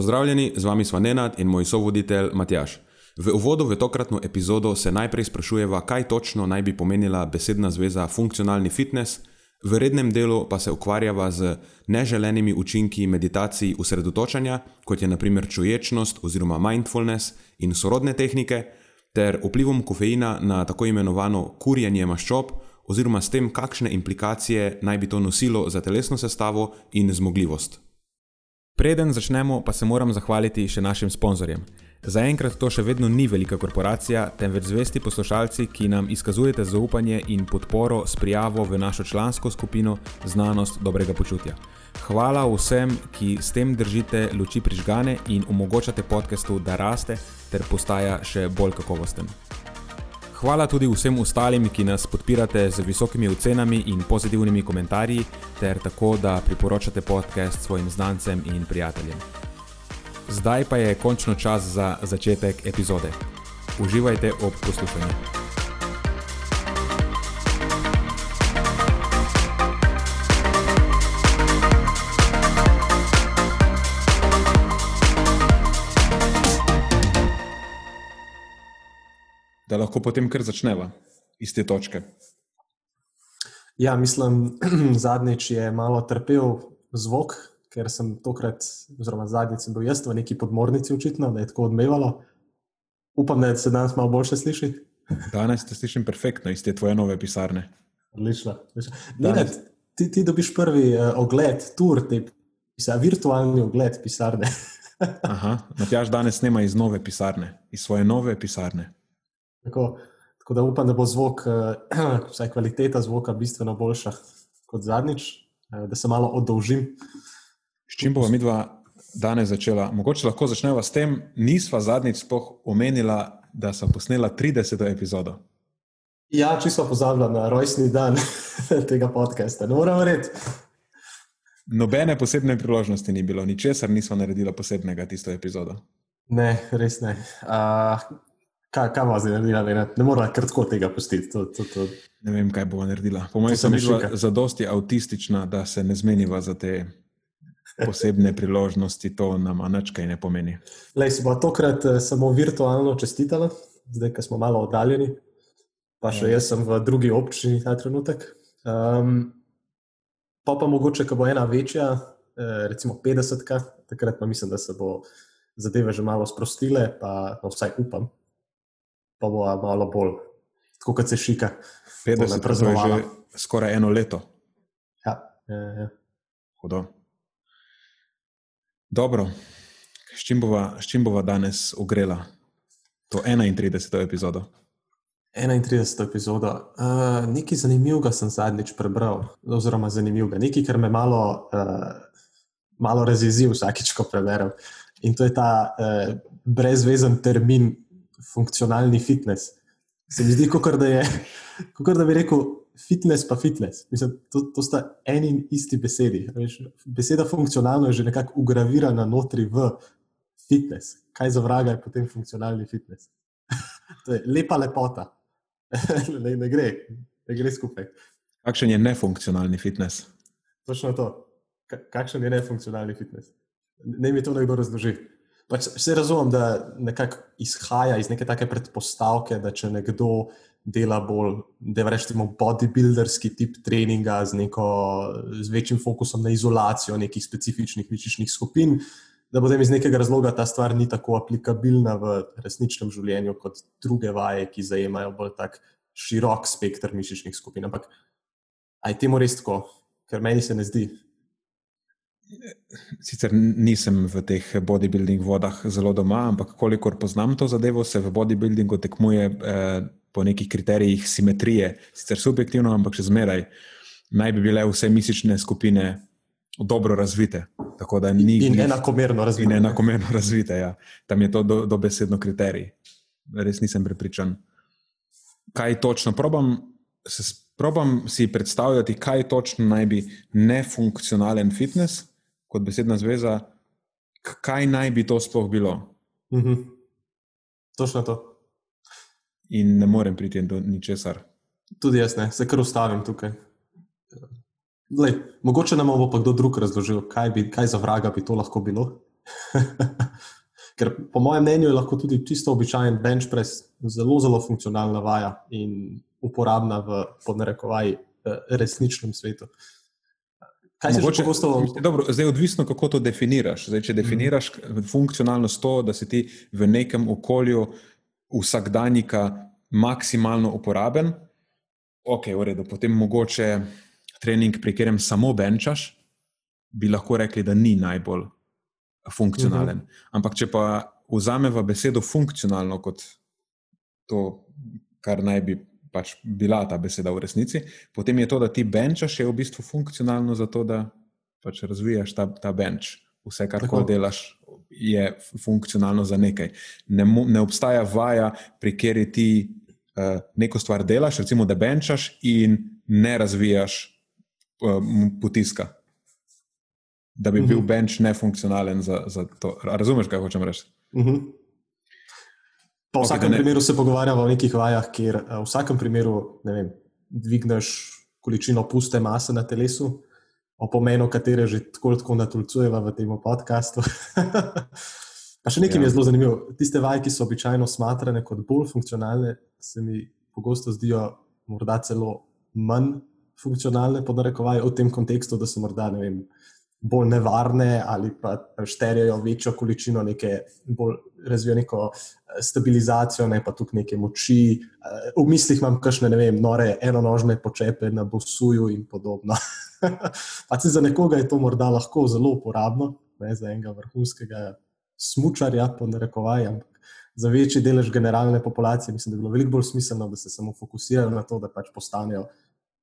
Pozdravljeni, z vami smo Nenad in moj sovoditelj Matjaš. V uvodu v tokratno epizodo se najprej sprašujeva, kaj točno naj bi pomenila besedna zveza funkcionalni fitness, v rednem delu pa se ukvarjava z neželenimi učinki meditacij usredotočanja, kot je naprimer čuječnost oziroma mindfulness in sorodne tehnike, ter vplivom kofeina na tako imenovano kurjenje maščob, oziroma s tem, kakšne implikacije naj bi to nosilo za telesno sestavo in zmogljivost. Preden začnemo, pa se moram zahvaliti še našim sponzorjem. Zaenkrat to še vedno ni velika korporacija, temveč zvesti poslušalci, ki nam izkazujete zaupanje in podporo s prijavo v našo člansko skupino Znanost dobrega počutja. Hvala vsem, ki s tem držite luči prižgane in omogočate podkastu, da raste ter postaja še bolj kakovosten. Hvala tudi vsem ostalim, ki nas podpirate z visokimi ocenami in pozitivnimi komentarji, ter tako, da priporočate podcast svojim znancem in prijateljem. Zdaj pa je končno čas za začetek epizode. Uživajte ob poslušanju. Da lahko potem kar začneva iz te točke. Ja, mislim, zadnjič je malo trpel zvok, ker sem tokrat, oziroma zadnjič sem bil jaz v neki podmornici, očitno, da je tako odmevalo. Upam, da se danes malo boljše sliši. Danes te slišim perfektno iz te tvoje nove pisarne. Odlično. Danes... Ti, ti dobiš prvi uh, ogled, tur, te pisa, virtualni ogled pisarne. Aha, Matjaž danes snema iz nove pisarne, iz svoje nove pisarne. Tako, tako da upam, da bo zvok, eh, vsaj kvaliteta zvoka, bistveno boljša kot zadnjič, eh, da se malo oddolžim. S čim bomo mi dva danes začela? Mogoče lahko začneva s tem, nisva zadnjič sploh omenila, da sem posnela 30. epizodo. Ja, čisto pozabila na rojstni dan tega podcasta. Ne morem reči. Nobene posebne priložnosti ni bilo, ničesar nismo naredili posebnega tisto epizodo. Ne, res ne. Uh, Kaj, kaj bo zdaj naredila, ne, ne mora kar tako tega pustiti. To, to, to. Ne vem, kaj bo naredila. Po mojem, sem bila za dosti avtistična, da se ne zmeniva za te posebne priložnosti, to nam anačkaj ne pomeni. Lej, si bo tokrat eh, samo virtualno čestitala, zdaj, ko smo malo oddaljeni, pa še ja. jaz sem v drugi občini ta trenutek. Um, pa pa mogoče, ko bo ena večja, eh, recimo 50, takrat pa mislim, da se bo zadeve že malo sprostile, pa no, vsaj upam pa bo malo bolj, tako kot se šika. 50 let je že skoraj eno leto. Ja, ja, ja. Hudo. Dobro, s čim, bova, s čim bova danes ogrela to 31. epizodo? 31. epizoda. Uh, nekaj zanimivega sem zadnjič prebral, oziroma zanimivega, nekaj, kar me malo, uh, malo razjezi vsakič, ko preberem. In to je ta uh, brezvezen termin funkcionalni fitness. Se mi zdi, kot da, da bi rekel fitness, pa fitness. Mislim, to, to sta eni in isti besedi. Beseda funkcionalno je že nekako ugravirana notri v fitness. Kaj za vraga je potem funkcionalni fitness? to je lepa lepota. ne, ne, gre, ne gre skupaj. Kakšen je nefunkcionalni fitness? Točno to. Kakšen je nefunkcionalni fitness? Ne mi to nekdo razloži. Pač vse razumem, da nekako izhaja iz neke take predpostavke, da če nekdo dela bolj, da rečemo, bodybuilderski tip treninga z, neko, z večjim fokusom na izolacijo nekih specifičnih mišičnih skupin, da potem iz nekega razloga ta stvar ni tako aplikabilna v resničnem življenju kot druge vaje, ki zajemajo bolj tak širok spektr mišičnih skupin. Ampak aj temu res tako, ker meni se ne zdi. Sicer nisem v teh bodybuilding vodah zelo doma, ampak kolikor poznam to zadevo, se v bodybuildingu tekmuje eh, po nekih kriterijih simetrije, sicer subjektivno, ampak še zmeraj. Naj bi bile vse mišične skupine dobro razvite. Ni, in ni, enakomerno razvite. In enakomerno razvite ja. Tam je to do, dobesedno kriterij. Res nisem prepričan, kaj točno. Probam, se, probam si predstavljati, kaj točno naj bi nefunkcionalen fitness, kot besedna zveza, kaj naj bi to sploh bilo. Mhm. Točno to. In ne morem priti do ničesar. Tudi jaz ne, se kar ustavim tukaj. Lej, mogoče nam bo pa kdo drug razložil, kaj, bi, kaj za vraga bi to lahko bilo. Ker po mojem mnenju je lahko tudi čisto običajen bench press zelo, zelo funkcionalna vaja in uporabna v podnarekovaji eh, resničnem svetu. Kaj se lahko zgodi? Zdaj je odvisno, kako to definiraš. Zdaj, če definiraš mm -hmm. funkcionalnost to, da si ti v nekem okolju vsakdanjika maksimalno uporaben, ok, v redu, potem mogoče trening, pri katerem samo benčaš, bi lahko rekli, da ni najbolj funkcionalen. Mhm. -huh. Ampak, če pa vzamemo besedo funkcionalno kot to, kar naj bi pač bila ta beseda v resnici, potem je to, da ti benčaš, je v bistvu funkcionalno za to, da pač razvijaš ta, ta benč. Vse, kar lahko delaš, je funkcionalno za nekaj. Ne, ne obstaja vaja, pri kateri ti uh, neko stvar delaš, recimo, da benčaš in ne razvijaš um, potiska, da bi uh -huh. bil mhm. bench nefunkcionalen za, za to. Razumeš, kaj hočem reči? Uh mhm. -huh. V vsakem ne... primeru se pogovarjamo o nekih vajah, kjer eh, v vsakem primeru vem, dvigneš količino puste mase na telesu, o pomenu katere že tako tako natolcujeva v tem podkastu. pa še nekaj ja. je zelo zanimivo. Tiste vaje, ki so običajno smatrane kot bolj funkcionalne, se mi pogosto zdijo morda celo manj funkcionalne, podarekovajo v tem kontekstu, da so morda ne vem, bolj nevarne ali pa šterijo večjo količino neke bolj eh, stabilizacijo, ne pa tudi neke moči. Eh, v mislih imam kakšne, ne vem, nore enonožne počepe na bosuju in podobno. Pač za nekoga je to morda lahko zelo uporabno, ne za enega vrhunskega smučarja, podarekovaj. Za večji delež generalne populacije mislim, da bi bilo veliko bolj smiselno, da se samo fokusirajo na to, da pač postanejo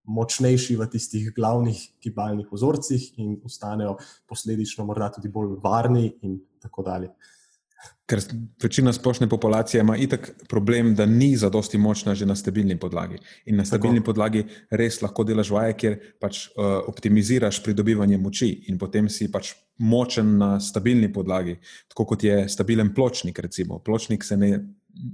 močnejši v tistih glavnih gibalnih vzorcih in ostanejo posledično morda tudi bolj varni in tako dalje. Ker večina splošne populacije ima itak problem, da ni zadosti močna že na stabilni podlagi. In na stabilni tako. podlagi res lahko delaš vaje, kjer pač uh, optimiziraš pridobivanje moči in potem si pač močen na stabilni podlagi, tako kot je stabilen pločnik. Recimo. Pločnik se ne,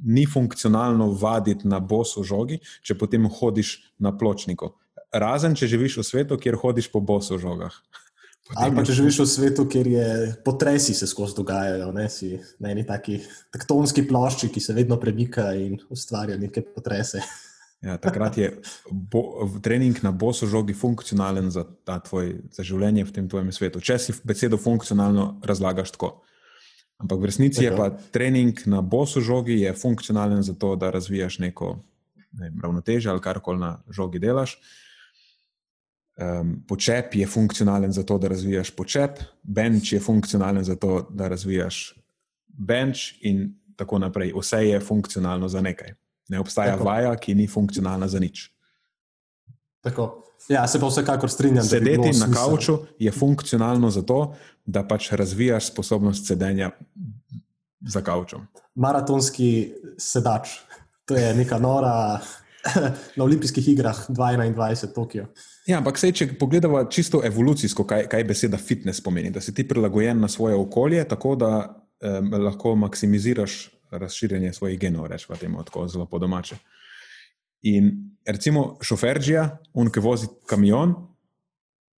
ni funkcionalno vaditi na bosu žogi, če potem hodiš na pločniku razen če živiš v svetu, kjer hodiš po bosu žogah. Ali pa če živiš v svetu, kjer je potresi se skozi dogajajo, ne si na eni taki tektonski plošči, ki se vedno premika in ustvarja neke potrese. Ja, takrat je bo, trening na bosu žogi funkcionalen za, tvoj, za življenje v tem tvojem svetu. Če si besedo funkcionalno razlagaš tako. Ampak v resnici je pa trening na bosu žogi funkcionalen za to, da razvijaš neko ne, ravnoteže ali karkoli na žogi delaš. Uh, Um, počep je funkcionalen za to, da razvijaš počep, bench je funkcionalen za to, da razvijaš bench, in tako naprej. Vse je funkcionalno za nekaj. Ne obstaja tako. vaja, ki ni funkcionalna za nič. Tako. Ja, se pa vsekakor strinjam. Sedeti na kavču je funkcionalno za to, da pač razvijaš sposobnost sedenja za kavčom. Maratonski sedač. To je neka nora na olimpijskih igrah 2021 Tokio. Ja, ampak sej, če pogledamo čisto evolucijsko, kaj, kaj beseda fitness pomeni, da si ti prilagojen na svoje okolje, tako da um, lahko maksimiziraš razširjanje svojih genov, rečemo temu tako zelo po domače. In recimo šoferžija, on, ki vozi kamion,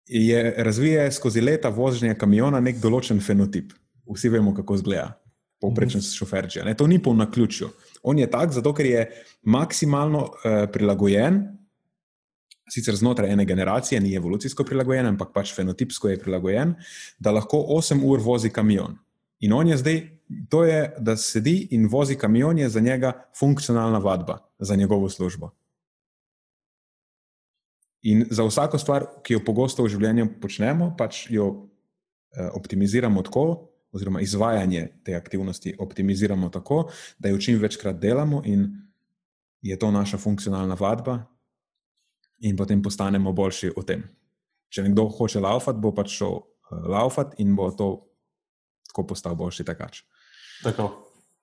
je razvije skozi leta vožnje kamiona nek določen fenotip. Vsi vemo, kako izgleda povprečen mm -hmm. šoferžija. To ni po naključju. On je tak, zato ker je maksimalno uh, prilagojen sicer znotraj ene generacije, ni evolucijsko prilagojen, ampak pač fenotipsko je prilagojen, da lahko 8 ur vozi kamion. In on je zdaj, to je, da sedi in vozi kamion, je za njega funkcionalna vadba, za njegovo službo. In za vsako stvar, ki jo pogosto v življenju počnemo, pač jo eh, optimiziramo tako, oziroma izvajanje te aktivnosti optimiziramo tako, da jo čim večkrat delamo, in je to naša funkcionalna vadba, in potem postanemo boljši v tem. Če nekdo hoče laufati, bo pač šel uh, laufati in bo to tako postal boljši tekač. Tako,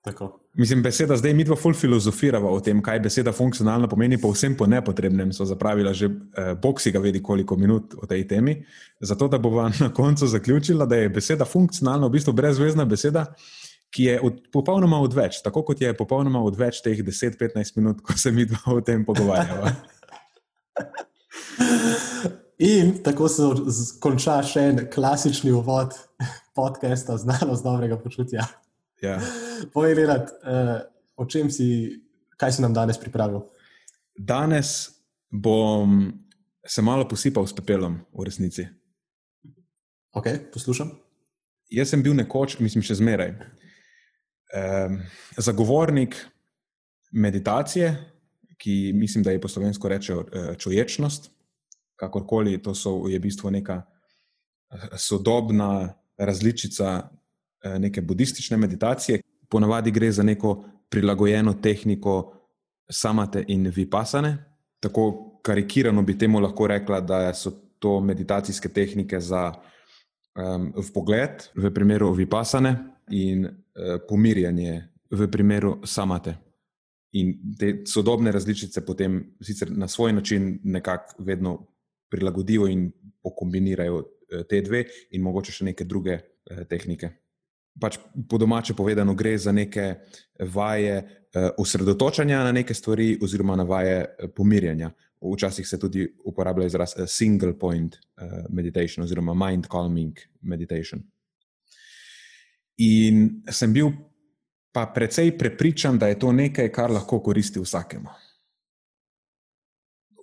tako. Mislim, beseda zdaj mi dva ful filozofirava o tem, kaj beseda funkcionalna pomeni, pa vsem po nepotrebnem so zapravila že eh, boksi ga vedi koliko minut o tej temi. Zato, da bova na koncu zaključila, da je beseda funkcionalna v bistvu brezvezna beseda, ki je od, popolnoma odveč, tako kot je popolnoma odveč teh 10-15 minut, ko se mi dva o tem pogovarjava. In tako se konča še en klasični uvod podcasta Znanost dobrega počutja. Ja. Povej, Leonard, uh, o čem si, kaj si nam danes pripravil? Danes bom se malo posipal s pepelom, v resnici. Ok, poslušam. Jaz sem bil nekoč, mislim, še zmeraj, um, zagovornik meditacije, ki mislim, da je po slovensko reče uh, čuječnost. Kakorkoli, to so, je v bistvu neka sodobna različica Eh, neke budistične meditacije. Ponavadi gre za neko prilagojeno tehniko samate in vipasane. Tako karikirano bi temu lahko rekla, da so to meditacijske tehnike za um, pogled, v primeru vipasane, in uh, pomirjanje, v primeru samate. In te sodobne različice potem sicer na svoj način nekako vedno prilagodijo in pokombinirajo te dve, in mogoče še neke druge uh, tehnike pač po domače povedano, gre za neke vaje uh, osredotočanja na neke stvari, oziroma na vaje uh, pomirjanja. Včasih se tudi uporablja izraz uh, single point meditation, oziroma mind calming meditation. In sem bil pa precej prepričan, da je to nekaj, kar lahko koristi vsakemu.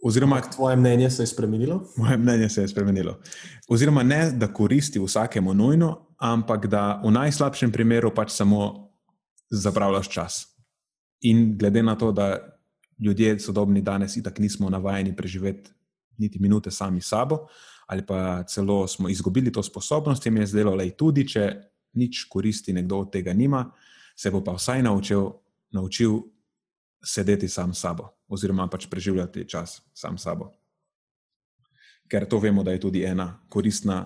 Oziroma, tvoje mnenje se je spremenilo? Moje mnenje se je spremenilo. Oziroma, ne da koristi vsakemu nujno, ampak da v najslabšem primeru pač samo zapravljaš čas. In glede na to, da ljudje sodobni danes itak nismo navajeni preživeti niti minute sami sabo, ali pa celo smo izgubili to sposobnost, jim je zdelo, da tudi če nič koristi nekdo od tega nima, se bo pa vsaj naučil, naučil sedeti sam sabo oziroma pač preživljati čas sam s sabo. Ker to vemo, da je tudi ena koristna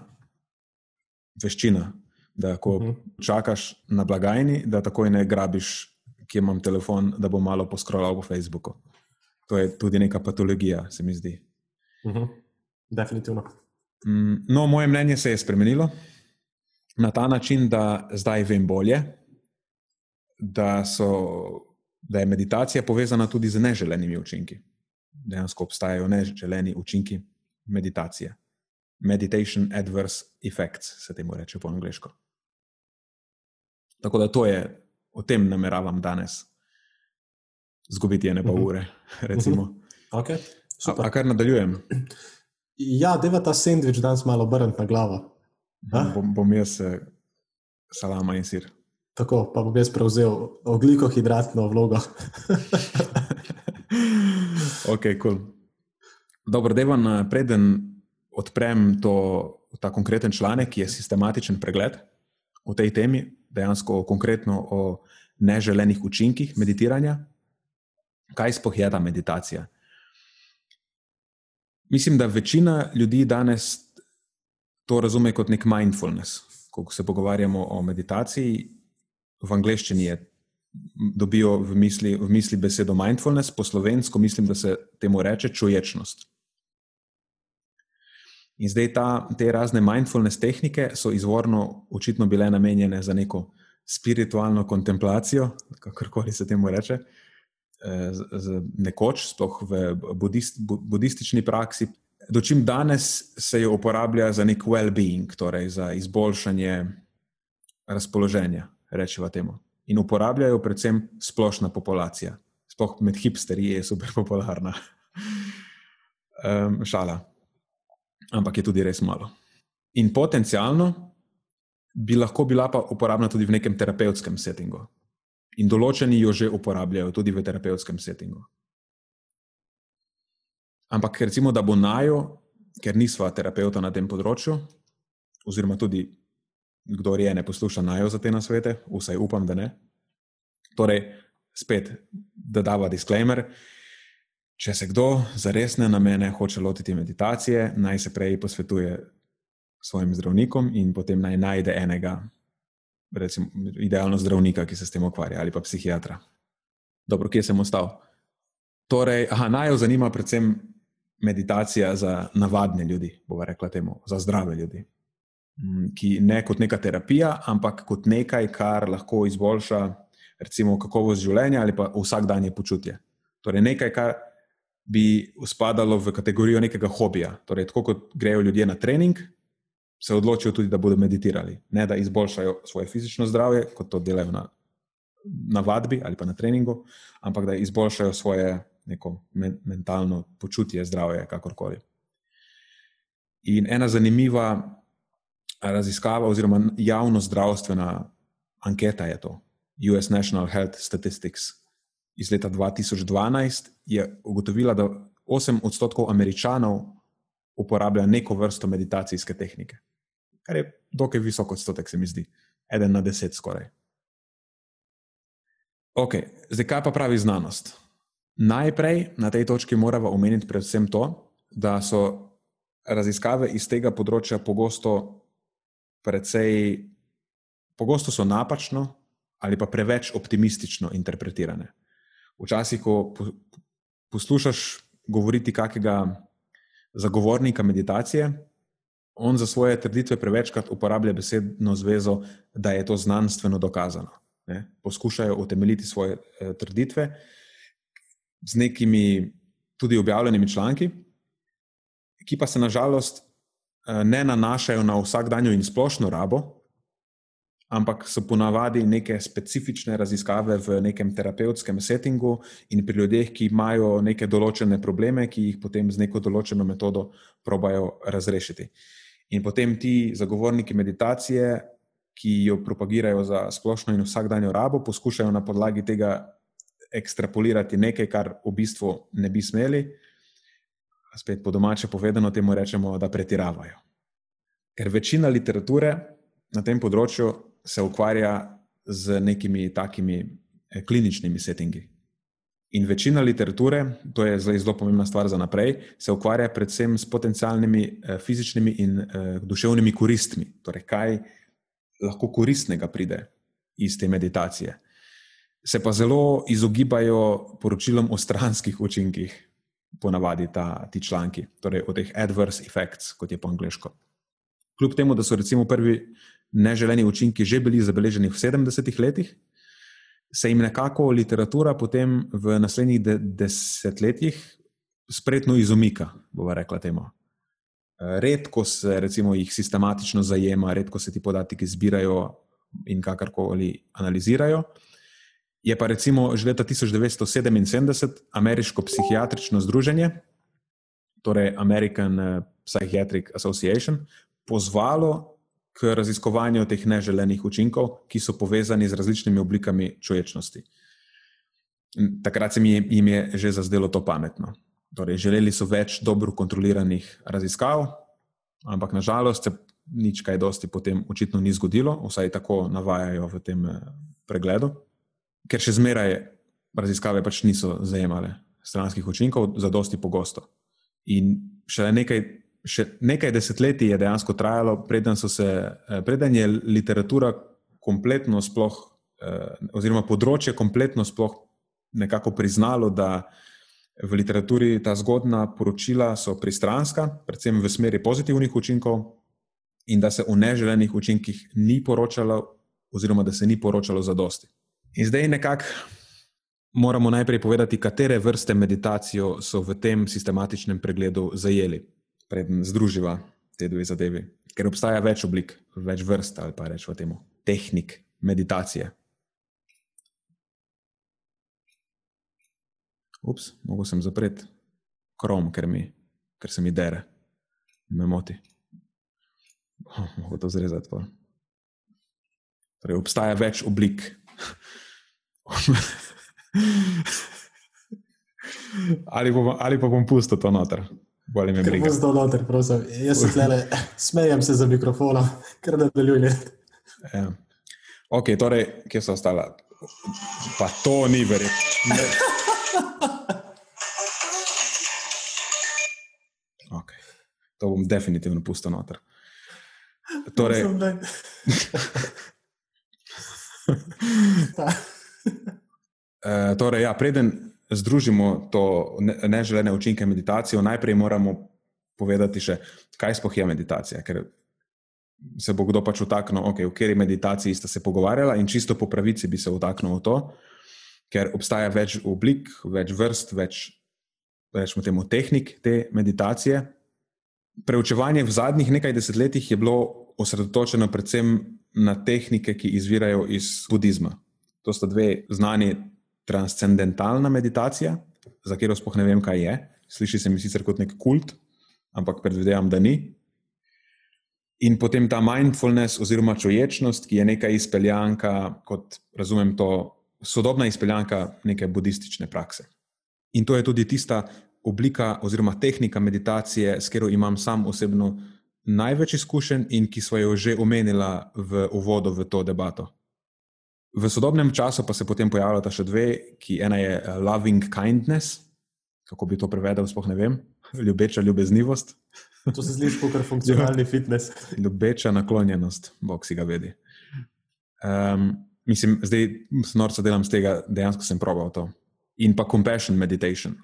veščina, da ko uh mhm. -huh. čakaš na blagajni, da takoj ne grabiš, ki imam telefon, da bom malo poskrolal po Facebooku. To je tudi neka patologija, se mi zdi. Uh mhm. -huh. Definitivno. Mm, no, moje mnenje se je spremenilo na ta način, da zdaj vem bolje, da so da je meditacija povezana tudi z neželenimi učinki. Dejansko obstajajo neželeni učinki meditacije. Meditation adverse effects se temu reče po angliško. Tako da to je, o tem nameravam danes. Zgubiti je ne pa mhm. ure, recimo. Okay, a, a kar nadaljujem? Ja, deva ta sendvič danes malo obrniti na glavo. Bom, bom jaz eh, salama in sir. Tako, pa bom jaz prevzel oglikohidratno vlogo. ok, kul. Cool. Vam eh, preden odprem to, ta konkreten članek, ki je sistematičen pregled o tej temi, dejansko konkretno o neželenih učinkih meditiranja, kaj sploh je ta meditacija. Mislim, da večina ljudi danes to razume kot nek mindfulness. Ko se pogovarjamo o meditaciji, v angleščini je, dobijo v misli, v misli besedo mindfulness, po slovensko mislim, da se temu reče čuječnost. In zdaj ta, te razne mindfulness tehnike so izvorno očitno bile namenjene za neko spiritualno kontemplacijo, kakorkoli se temu reče, eh, z, z nekoč, sploh v budist, budistični praksi. Dočim danes se jo uporablja za nek well-being, torej za izboljšanje razpoloženja rečemo temu. In uporabljajo predvsem splošna populacija. Sploh med hipsterji je super popularna. um, šala. Ampak je tudi res malo. In potencialno bi lahko bila pa uporabna tudi v nekem terapevtskem settingu. In določeni jo že uporabljajo tudi v terapevtskem settingu. Ampak recimo, da bo najo, ker nisva terapeuta na tem področju, oziroma tudi kdo je ne posluša najo za te nasvete, vsaj upam, da ne. Torej, spet, da dava disclaimer. Če se kdo za resne namene hoče lotiti meditacije, naj se prej posvetuje svojim zdravnikom in potem naj najde enega, recimo, idealno zdravnika, ki se s tem ukvarja, ali pa psihiatra. Dobro, kje sem ostal? Torej, aha, naj jo zanima predvsem meditacija za navadne ljudi, bomo rekla temu, za zdrave ljudi. Mm, ki ne kot neka terapija, ampak kot nekaj, kar lahko izboljša, recimo, kakovost življenja ali pa vsakdanje počutje. Torej, nekaj, kar bi spadalo v kategorijo nekega hobija. Torej, tako kot grejo ljudje na trening, se odločijo tudi, da bodo meditirali. Ne da izboljšajo svoje fizično zdravje, kot to delajo na, na vadbi ali pa na treningu, ampak da izboljšajo svoje neko men, mentalno počutje, zdravje, kakorkoli. In ena zanimiva raziskava, oziroma javno zdravstvena anketa je to, US National Health Statistics iz leta 2012, je ugotovila, da 8 odstotkov američanov uporablja neko vrsto meditacijske tehnike, kar je dokaj visok odstotek, se mi zdi, eden na deset skoraj. Ok, zdaj kaj pa pravi znanost? Najprej na tej točki moramo omeniti predvsem to, da so raziskave iz tega področja pogosto precej, pogosto so napačno ali pa preveč optimistično interpretirane. Včasih, ko poslušaš govoriti kakega zagovornika meditacije, on za svoje trditve prevečkrat uporablja besedno zvezo, da je to znanstveno dokazano. Ne? Poskušajo utemeljiti svoje eh, trditve z nekimi tudi objavljenimi članki, ki pa se nažalost ne nanašajo na vsakdanjo in splošno rabo, ampak so ponavadi neke specifične raziskave v nekem terapevtskem settingu in pri ljudeh, ki imajo neke določene probleme, ki jih potem z neko določeno metodo probajo razrešiti. In potem ti zagovorniki meditacije, ki jo propagirajo za splošno in vsakdanjo rabo, poskušajo na podlagi tega ekstrapolirati nekaj, kar v bistvu ne bi smeli. Spet po domače povedano, temu rečemo, da pretiravajo. Ker večina literature na tem področju se ukvarja z nekimi takimi eh, kliničnimi settingi. In večina literature, to je zelo pomembna stvar za naprej, se ukvarja predvsem s potencialnimi eh, fizičnimi in eh, duševnimi koristmi. Torej, kaj lahko koristnega pride iz te meditacije. Se pa zelo izogibajo poročilom o stranskih učinkih, ponavadi ta, ti članki, torej o teh adverse effects, kot je po angliško. Kljub temu, da so recimo prvi neželeni učinki že bili zabeleženi v 70-ih letih, se jim nekako literatura potem v naslednjih de desetletjih spretno izumika, bova rekla temu. Redko se recimo, jih sistematično zajema, redko se ti podatki zbirajo in kakorkoli analizirajo. Je pa recimo že leta 1977 ameriško psihiatrično združenje, torej American eh, Psychiatric Association, pozvalo k raziskovanju teh neželenih učinkov, ki so povezani z različnimi oblikami človečnosti. Takrat se jim je že zazdelo to pametno. Torej, želeli so več dobro kontroliranih raziskav, ampak nažalost se nič kaj dosti potem očitno ni zgodilo, vsaj tako navajajo v tem eh, pregledu, ker še zmeraj raziskave pač niso zajemale stranskih učinkov za dosti pogosto. In še nekaj še nekaj desetletij je dejansko trajalo, preden, se, eh, preden je literatura kompletno, sploh, eh, oziroma področje kompletno sploh nekako priznalo, da v literaturi ta zgodna poročila so pristranska, predvsem v smeri pozitivnih učinkov, in da se o neželenih učinkih ni poročalo, oziroma da se ni poročalo za dosti. In zdaj nekako. Moramo najprej povedati, katere vrste meditacijo so v tem sistematičnem pregledu zajeli preden združiva te dve zadevi. Ker obstaja več oblik, več vrst ali pa rečemo temu tehnik meditacije. Ups, mogo sem zapreti krom, ker, mi, ker se mi dere me moti. Oh, mogo to zrezati. Pa. Torej, obstaja več oblik. ali, bom, ali pa bom pustil to noter. Bolje mi briga. Zelo noter, prosim. Jaz se tlele, smejem se za mikrofonom, ker nadaljuje. Ja. Ok, torej, kje so ostala? Pa to ni verjetno. Okay. To bom definitivno pustil noter. Torej, uh, torej, ja, preden združimo to neželene učinke meditacije, najprej moramo povedati še, kaj sploh je meditacija. Ker se bo kdo pač vtaknil, okay, v kateri meditaciji sta se pogovarjala, in čisto po pravici bi se vtaknil v to, ker obstaja več oblik, več vrst, več rečemo temu, tehnik te meditacije. Preučevanje v zadnjih nekaj desetletjih je bilo osredotočeno predvsem na tehnike, ki izvirajo iz budizma. To sta dve znani transcendentalna meditacija, za katero sploh ne vem, kaj je. Sliši se mi sicer kot nek kult, ampak predvidevam, da ni. In potem ta mindfulness oziroma čuječnost, ki je neka izpeljanka, kot razumem to, sodobna izpeljanka neke budistične prakse. In to je tudi tista oblika oziroma tehnika meditacije, s katero imam sam osebno največ izkušenj in ki smo jo že omenila v uvodu v to debato. V sodobnem času pa se potem pojavljata še dve, ki ena je eh, loving kindness, kako bi to prevedel, spoh ne vem, ljubeča ljubeznivost. To se zdi kot funkcionalni fitness. Ljubeča naklonjenost, bog si ga vedi. Um, mislim, zdaj norca delam z tega, dejansko sem probal to. In pa compassion meditation.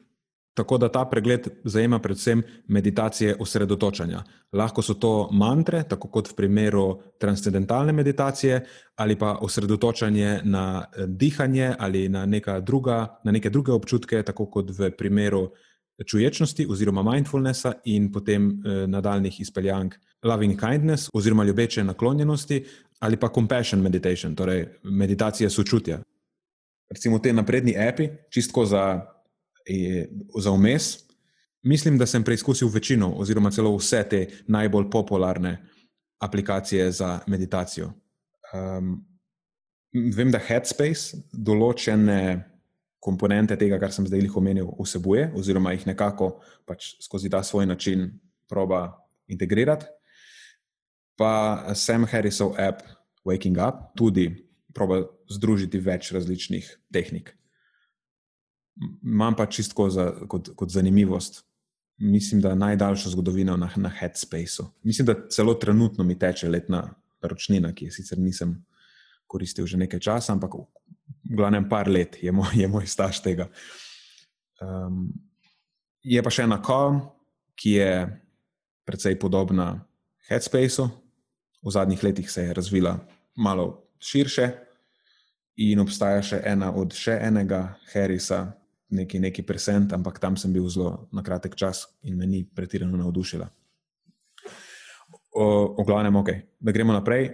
Tako da ta pregled zajema predvsem meditacije osredotočanja. Lahko so to mantre, tako kot v primeru transcendentalne meditacije, ali pa osredotočanje na eh, dihanje ali na, druga, na neke druge občutke, tako kot v primeru čuječnosti oziroma mindfulnessa in potem eh, nadaljnih izpeljank loving kindness oziroma ljubeče naklonjenosti ali pa compassion meditation, torej meditacije sočutja. Recimo te napredni api, čistko za za vmes. Mislim, da sem preizkusil večino, oziroma celo vse te najbolj popularne aplikacije za meditacijo. Um, vem, da Headspace določene komponente tega, kar sem zdaj jih omenil, vsebuje, oziroma jih nekako pač skozi ta svoj način proba integrirati. Pa Sam Harrisov app Waking Up tudi proba združiti več različnih tehnik imam pa čisto za, kot, kot zanimivost. Mislim, da najdaljšo zgodovino na, na Headspaceu. Mislim, da celo trenutno mi teče letna ročnina, ki je sicer nisem koristil že nekaj časa, ampak v glavnem par let je moj, je moj staž tega. Um, je pa še ena Calm, ki je precej podobna Headspaceu. V zadnjih letih se je razvila malo širše, in obstaja še ena od še enega Harrisa, neki, neki percent, ampak tam sem bil zelo na kratek čas in me ni pretirano navdušila. O, o glavnem, ok, da gremo naprej.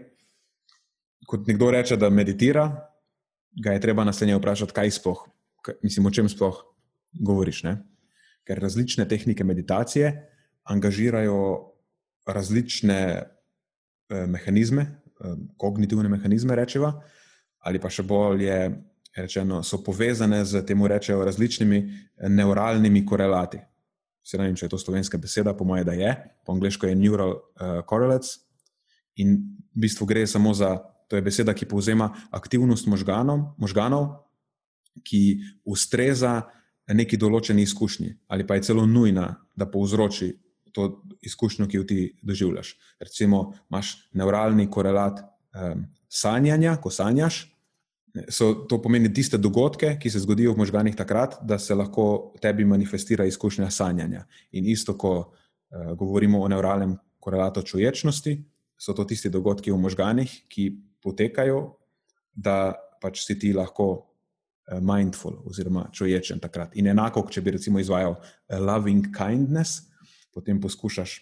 Kot nekdo reče, da meditira, ga je treba naslednje vprašati, kaj sploh, mislim, o čem sploh govoriš. Ne? Ker različne tehnike meditacije angažirajo različne eh, mehanizme, eh, kognitivne mehanizme, rečeva, ali pa še bolje rečeno, so povezane z temu rečejo različnimi eh, neuralnimi korelati. Se ne vem, če je to slovenska beseda, po mojem, da je, po angliško je neural uh, correlates. In v bistvu gre samo za, to je beseda, ki povzema aktivnost možganov, možganov ki ustreza neki določeni izkušnji, ali pa je celo nujna, da povzroči to izkušnjo, ki jo ti doživljaš. Recimo, imaš neuralni korelat um, sanjanja, ko sanjaš, So, to pomeni tiste dogodke, ki se zgodijo v možganjih takrat, da se lahko tebi manifestira izkušnja sanjanja. In isto, ko uh, govorimo o neuralnem korelatu čuječnosti, so to tisti dogodki v možganjih, ki potekajo, da pač si ti lahko uh, mindful oziroma čuječen takrat. In enako, če bi recimo izvajal uh, loving kindness, potem poskušaš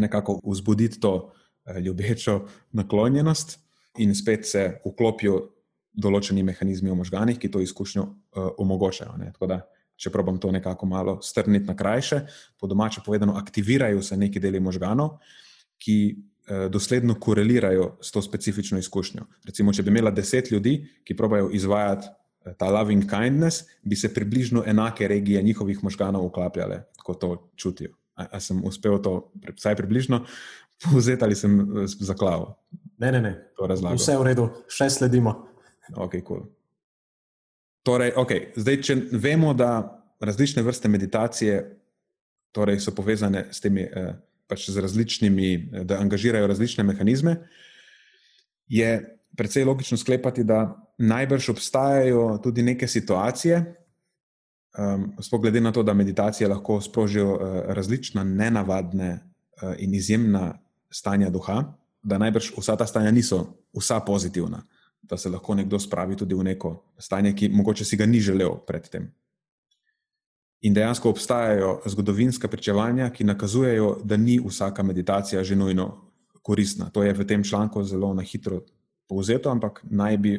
nekako vzbuditi to uh, ljubečo naklonjenost in spet se vklopijo določeni mehanizmi v možganjih, ki to izkušnjo uh, omogočajo. Da, če probam to nekako malo strniti na krajše, po domače povedano, aktivirajo se neki deli možganov, ki uh, dosledno korelirajo s to specifično izkušnjo. Recimo, če bi imela deset ljudi, ki probajo izvajati uh, ta loving kindness, bi se približno enake regije njihovih možganov uklapljale, kot to čutijo. A, a sem uspel to, vsaj približno, povzeti ali sem zaklaval? Ne, ne, ne. Vse je v redu, še sledimo. Okay, cool. torej, okay, zdaj, če vemo, da različne vrste meditacije torej, so povezane s temi eh, pač z različnimi, da angažirajo različne mehanizme, je precej logično sklepati, da najbrž obstajajo tudi neke situacije, um, sploh glede na to, da meditacije lahko sprožijo uh, različna, nenavadne uh, in izjemna stanja duha, da najbrž vsa ta stanja niso vsa pozitivna, da se lahko nekdo spravi tudi v neko stanje, ki mogoče si ga ni želel predtem. In dejansko obstajajo zgodovinska pričevanja, ki nakazujejo, da ni vsaka meditacija že nujno koristna. To je v tem članku zelo na hitro povzeto, ampak naj bi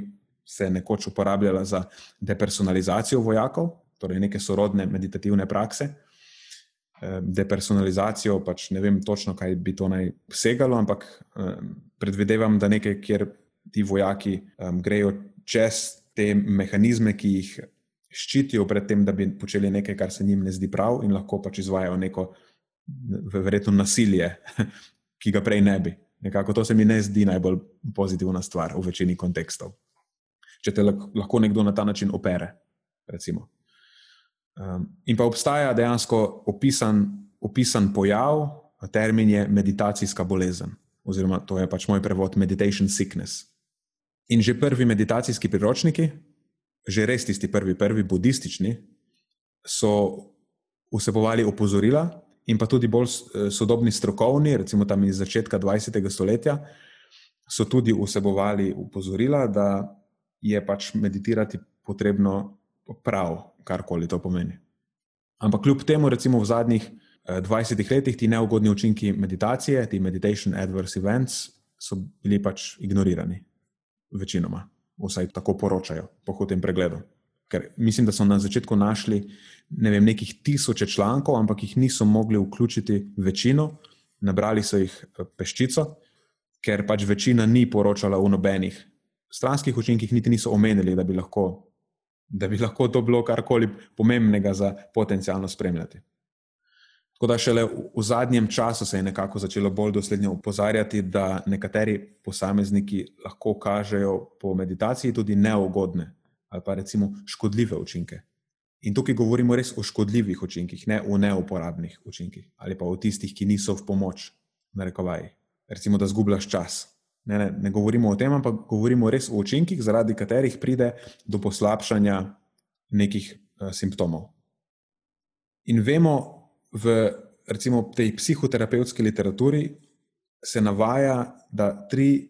se nekoč uporabljala za depersonalizacijo vojakov, torej neke sorodne meditativne prakse. Depersonalizacijo, pač ne vem točno, kaj bi to naj segalo, ampak predvidevam, da nekaj, kjer ti vojaki grejo čez te mehanizme, ki jih ščitijo pred tem, da bi počeli nekaj, kar se njim ne zdi prav, in lahko pač izvajo neko, verjetno, nasilje, ki ga prej ne bi. Nekako to se mi ne zdi najbolj pozitivna stvar v večini kontekstov. Če te lahko nekdo na ta način opere. Um, in pa obstaja dejansko opisan, opisan pojav, termin je meditacijska bolezen, oziroma to je pač moj prevod meditation sickness. In že prvi meditacijski priročniki, že res tisti prvi, prvi budistični, so vsebovali opozorila, in pa tudi bolj eh, sodobni strokovni, recimo tam iz začetka 20. stoletja, so tudi vsebovali upozorila, da je pač meditirati potrebno prav, karkoli to pomeni. Ampak kljub temu, recimo v zadnjih 20 eh, letih, ti neugodni učinki meditacije, ti meditation adverse events, so bili pač ignorirani, večinoma vsaj tako poročajo po tem pregledu. Ker mislim, da so na začetku našli ne vem, nekih tisoče člankov, ampak jih niso mogli vključiti večino, nabrali so jih eh, peščico, ker pač večina ni poročala o nobenih stranskih učinkih, niti niso omenili, da bi lahko, da bi lahko to bilo karkoli pomembnega za potencijalno spremljati. Tako da šele v zadnjem času se je nekako začelo bolj dosledno upozarjati, da nekateri posamezniki lahko kažejo po meditaciji tudi neugodne ali pa recimo škodljive učinke. In tukaj govorimo res o škodljivih učinkih, ne o neuporabnih učinkih ali pa o tistih, ki niso v pomoč, na rekovaj. Recimo, da zgubljaš čas. Ne, ne, ne govorimo o tem, ampak govorimo res o učinkih, zaradi katerih pride do poslabšanja nekih uh, simptomov. In vemo, v recimo, tej psihoterapevtski literaturi se navaja, da 3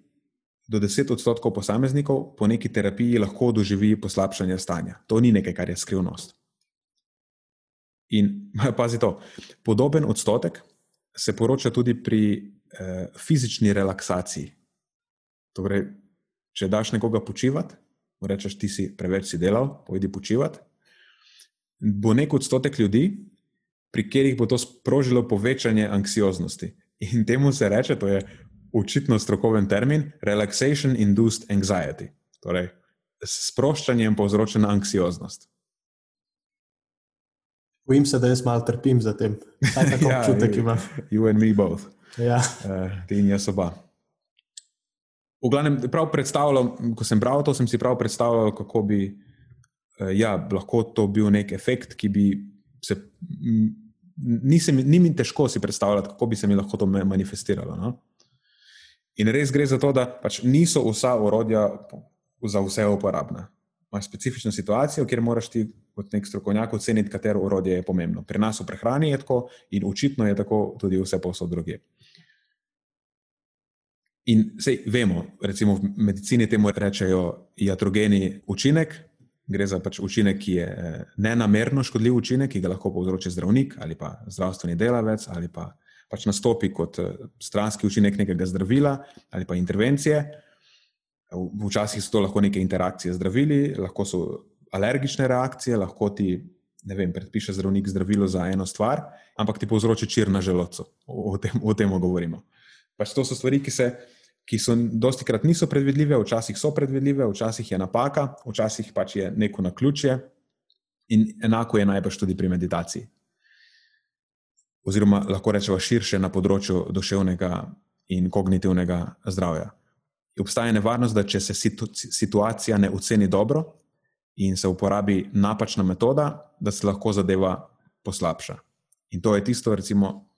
do 10 odstotkov posameznikov po neki terapiji lahko doživi poslabšanje stanja. To ni nekaj, kar je skrivnost. In pazi to, podoben odstotek se poroča tudi pri eh, fizični relaksaciji. Torej, če daš nekoga počivati, rečeš, ti si preveč si delal, pojdi počivati. Bo nek odstotek ljudi, pri katerih bo to sprožilo povečanje anksioznosti. In temu se reče, to je očitno strokoven termin, relaxation induced anxiety. Torej, s sproščanjem povzročena anksioznost. Bojim se, da jaz malo trpim za tem. Tako ja, občutek ima. You and me both. Ja. Uh, ti in jaz oba. V glavnem, prav predstavljal, ko sem bral to, sem si prav predstavljal, kako bi uh, ja, lahko to bil nek efekt, ki bi se nisem, ni mi težko si predstavljati, kako bi se mi lahko to manifestiralo. No? In res gre za to, da pač niso vsa orodja za vse uporabna. Imaš specifično situacijo, kjer moraš ti kot nek strokovnjak oceniti, katero orodje je pomembno. Pri nas v prehrani je tako in očitno je tako tudi vse posod druge. In sej vemo, recimo v medicini temu rečejo iatrogeni učinek, gre za pač učinek, ki je eh, nenamerno škodljiv učinek, ki ga lahko povzroči zdravnik ali pa zdravstveni delavec ali pa pač nastopi kot eh, stranski učinek nekega zdravila ali pa intervencije. Včasih so to lahko neke interakcije z zdravili, lahko so alergične reakcije, lahko ti, ne vem, predpiše zdravnik zdravilo za eno stvar, ampak ti povzroči čir na želodcu. O, o, tem, o tem govorimo. Pač to so stvari, ki se ki so dosti krat niso predvidljive, včasih so predvidljive, včasih je napaka, včasih pač je neko na ključje, in enako je najbrž tudi pri meditaciji. Oziroma, lahko rečemo širše na področju duševnega in kognitivnega zdravja. Obstaja nevarnost, da če se situ situacija ne oceni dobro in se uporabi napačna metoda, da se lahko zadeva poslabša. In to je tisto, recimo,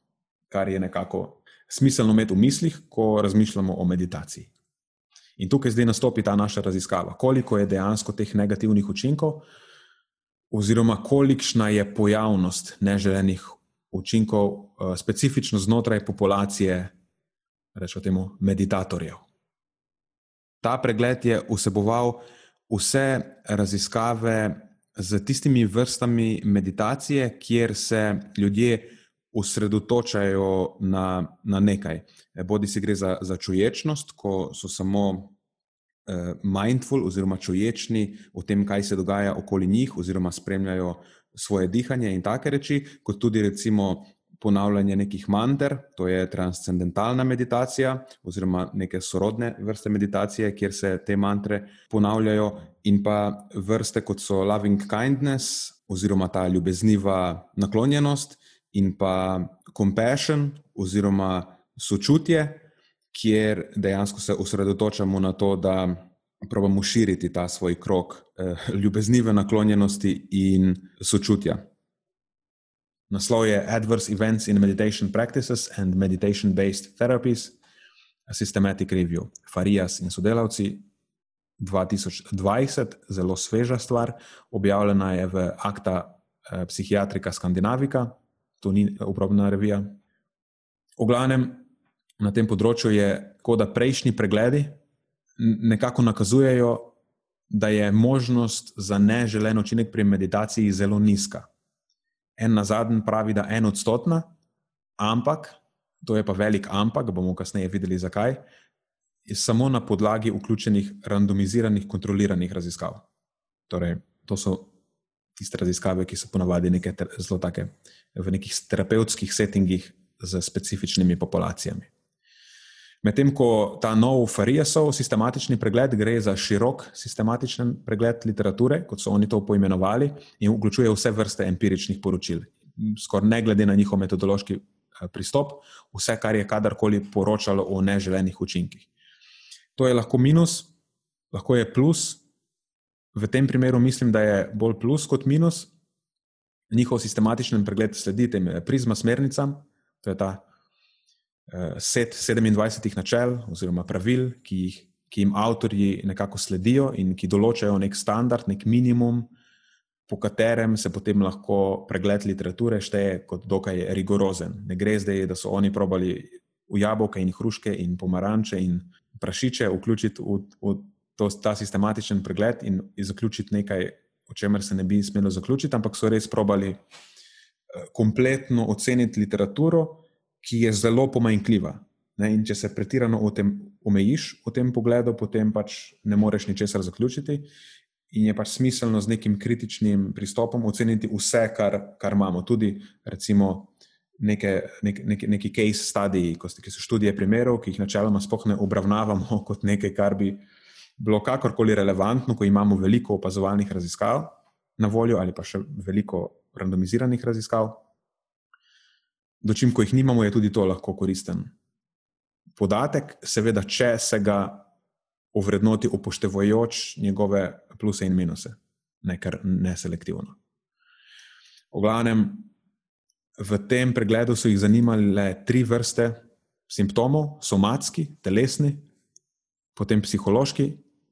kar je nekako smiselno imeti v mislih, ko razmišljamo o meditaciji. In tukaj zdaj nastopi ta naša raziskava, koliko je dejansko teh negativnih učinkov, oziroma kolikšna je pojavnost neželenih učinkov, uh, specifično znotraj populacije, rečemo temu, meditatorjev. Ta pregled je vseboval vse raziskave z tistimi vrstami meditacije, kjer se ljudje osredotočajo na, na nekaj. Bodi si gre za, za čuječnost, ko so samo uh, mindful oziroma čuječni o tem, kaj se dogaja okoli njih, oziroma spremljajo svoje dihanje in take reči, kot tudi recimo ponavljanje nekih manter, to je transcendentalna meditacija, oziroma neke sorodne vrste meditacije, kjer se te mantre ponavljajo, in pa vrste kot so loving kindness, oziroma ta ljubezniva naklonjenost, in pa compassion, oziroma sočutje, kjer dejansko se osredotočamo na to, da pravimo širiti ta svoj krok eh, ljubeznive naklonjenosti in sočutja. Naslov je Adverse Events in Meditation Practices and Meditation-Based Therapies, a Systematic Review, Farias in sodelavci 2020, zelo sveža stvar, objavljena je v Akta eh, Psihiatrika Skandinavika, to ni uporabna revija. V glavnem, na tem področju je tako, da prejšnji pregledi nekako nakazujejo, da je možnost za neželen učinek pri meditaciji zelo nizka en na zadnji pravi, da je en odstotna, ampak, to je pa velik ampak, bomo kasneje videli zakaj, je samo na podlagi vključenih randomiziranih, kontroliranih raziskav. Torej, to so tiste raziskave, ki so ponavadi neke zelo take v nekih terapevtskih settingih z specifičnimi populacijami. Medtem ko ta nov Farijasov sistematični pregled gre za širok sistematičen pregled literature, kot so oni to poimenovali, in vključuje vse vrste empiričnih poročil, skoraj ne glede na njihov metodološki eh, pristop, vse, kar je kadarkoli poročalo o neželenih učinkih. To je lahko minus, lahko je plus. V tem primeru mislim, da je bolj plus kot minus. Njihov sistematičen pregled sledi tem eh, prizma smernicam, to je ta set 27 načel oziroma pravil, ki, jih, ki jim avtorji nekako sledijo in ki določajo nek standard, nek minimum, po katerem se potem lahko pregled literature šteje kot dokaj rigorozen. Ne gre zdaj, da so oni probali v jabolke in hruške in pomaranče in prašiče vključiti v, v to, ta sistematičen pregled in zaključiti nekaj, o čemer se ne bi smelo zaključiti, ampak so res probali eh, kompletno oceniti literaturo ki je zelo pomanjkljiva. Ne? In če se pretirano v tem omejiš, v tem pogledu, potem pač ne moreš ničesar zaključiti. In je pač smiselno z nekim kritičnim pristopom oceniti vse, kar, kar imamo. Tudi, recimo, neke, nek, nek, neki case study, ki so študije primerov, ki jih načeloma sploh ne obravnavamo kot nekaj, kar bi bilo kakorkoli relevantno, ko imamo veliko opazovalnih raziskav na voljo, ali pa še veliko randomiziranih raziskav dočim, ko jih nimamo, je tudi to lahko koristen podatek, seveda, če se ga ovrednoti upoštevajoč njegove pluse in minuse, ne kar neselektivno. V glavnem, v tem pregledu so jih zanimale tri vrste simptomov: somatski, telesni, potem psihološki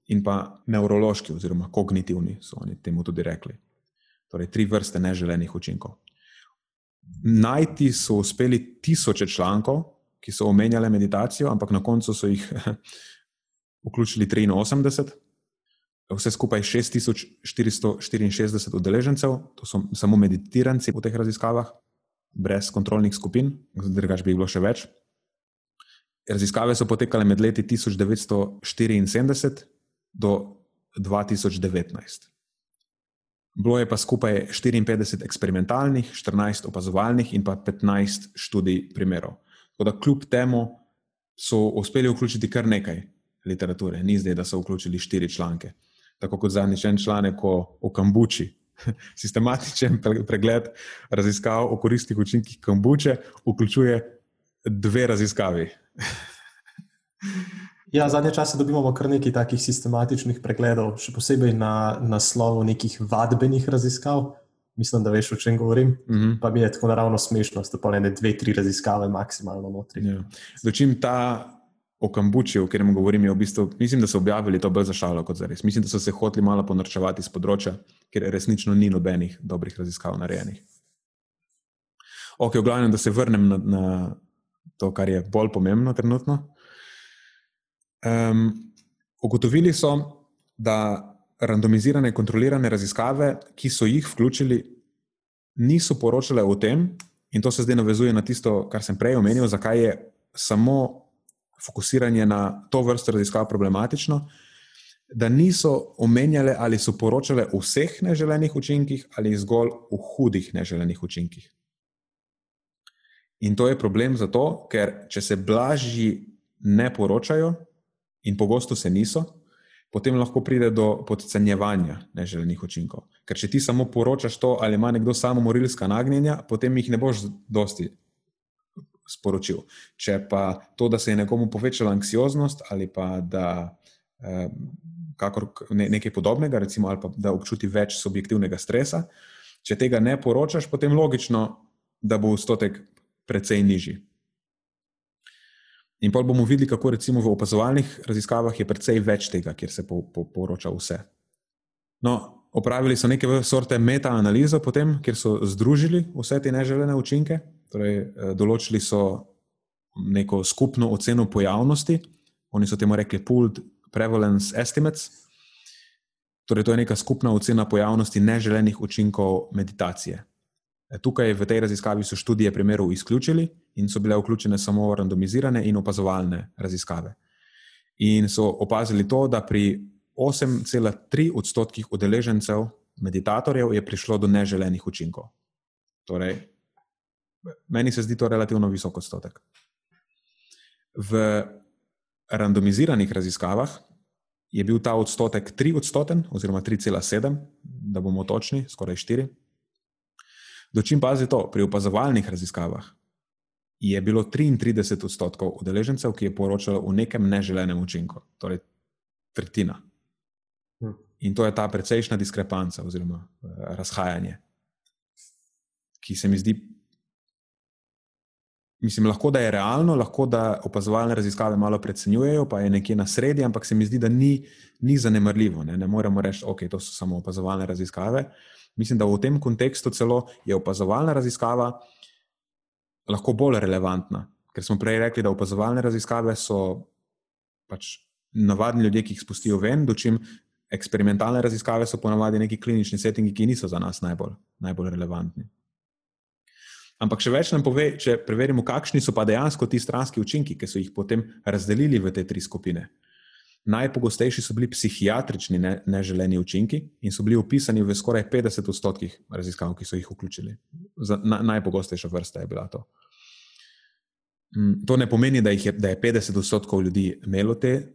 in pa nevrološki, oziroma kognitivni, so oni temu tudi rekli. Torej, tri vrste neželenih učinkov najti so uspeli tisoče člankov, ki so omenjali meditacijo, ampak na koncu so jih vključili 83, vse skupaj 6464 udeležencev, to so samo meditiranci v teh raziskavah, brez kontrolnih skupin, drugač bi bilo še več. Raziskave so potekale med leti 1974 do 2019. Bilo je pa skupaj 54 eksperimentalnih, 14 opazovalnih in pa 15 študij primerov. Tako da kljub temu so uspeli vključiti kar nekaj literature, ni zdaj, da so vključili štiri članke. Tako kot zadnjič en članek o, o kambuči. Sistematičen pregled raziskav o koristnih učinkih kambuče vključuje dve raziskavi. Ja, zadnje čase dobivamo kar nekaj takih sistematičnih pregledov, še posebej na naslovu nekih vadbenih raziskav. mislim, da veš, o čem govorim. Uh -huh. Pa mi je tako naravno smešno, da pa ne dve, tri raziskave maksimalno notri. Ja. Dočim ta o kambučju, o katerem govorim, je v bistvu, mislim, da so objavili to bolj za šalo kot za res. Mislim, da so se hoteli malo ponorčevati z področja, ker resnično ni nobenih dobrih raziskav narejenih. Ok, v glavnem, da se vrnem na, na to, kar je bolj pomembno trenutno. Um, ugotovili so, da randomizirane, kontrolirane raziskave, ki so jih vključili, niso poročale o tem, in to se zdaj navezuje na tisto, kar sem prej omenil, zakaj je samo fokusiranje na to vrsto raziskav problematično. Da niso omenjale ali so poročale o vseh neželenih učinkih ali zgolj o hudih neželenih učinkih. In to je problem zato, ker če se blažji ne poročajo, in pogosto se niso, potem lahko pride do podcenjevanja neželenih učinkov. Ker če ti samo poročaš to, ali ima nekdo samo morilska nagnjenja, potem jih ne boš dosti sporočil. Če pa to, da se je nekomu povečala anksioznost ali pa da eh, kakor, ne, nekaj podobnega, recimo, ali pa da občuti več subjektivnega stresa, če tega ne poročaš, potem logično, da bo odstotek precej nižji. In pa bomo videli, kako recimo v opazovalnih raziskavah je precej več tega, kjer se po, po, poroča vse. No, opravili so neke vrste meta-analizo, potem, kjer so združili vse te neželene učinke, torej eh, določili so neko skupno oceno pojavnosti, oni so temu rekli Pooled Prevalence Estimates. Torej, to je neka skupna ocena pojavnosti neželenih učinkov meditacije. Tukaj v tej raziskavi so študije primerov izključili in so bile vključene samo randomizirane in opazovalne raziskave. In so opazili to, da pri 8,3 odstotkih udeležencev, meditatorjev, je prišlo do neželenih učinkov. Torej, meni se zdi to relativno visok odstotek. V randomiziranih raziskavah je bil ta odstotek 3 odstoten, oziroma 3,7, da bomo točni, skoraj 4. Dočim pazi to, pri opazovalnih raziskavah je bilo 33 odstotkov udeležencev, ki je poročalo o nekem neželenem učinku, torej tretjina. Hm. In to je ta precejšna diskrepanca oziroma uh, razhajanje, ki se mi zdi. Mislim, lahko da je realno, lahko da opazovalne raziskave malo precenjujejo, pa je nekje na sredi, ampak se mi zdi, da ni, ni zanemarljivo. Ne, ne moremo reči, da okay, to so samo opazovalne raziskave. Uh, Mislim, da v tem kontekstu celo je opazovalna raziskava lahko bolj relevantna, ker smo prej rekli, da opazovalne raziskave so pač navadni ljudje, ki jih spustijo ven, dočim eksperimentalne raziskave so ponavadi neki klinični settingi, ki niso za nas najbolj, najbolj relevantni. Ampak še več nam pove, če preverimo, kakšni so pa dejansko ti stranski učinki, ki so jih potem razdelili v te tri skupine. Najpogostejši so bili psihiatrični ne, neželeni učinki in so bili opisani v skoraj 50 odstotkih raziskav, ki so jih vključili. Za, na, najpogostejša vrsta je bila to. Mm, to ne pomeni, da, je, da je 50 odstotkov ljudi imelo te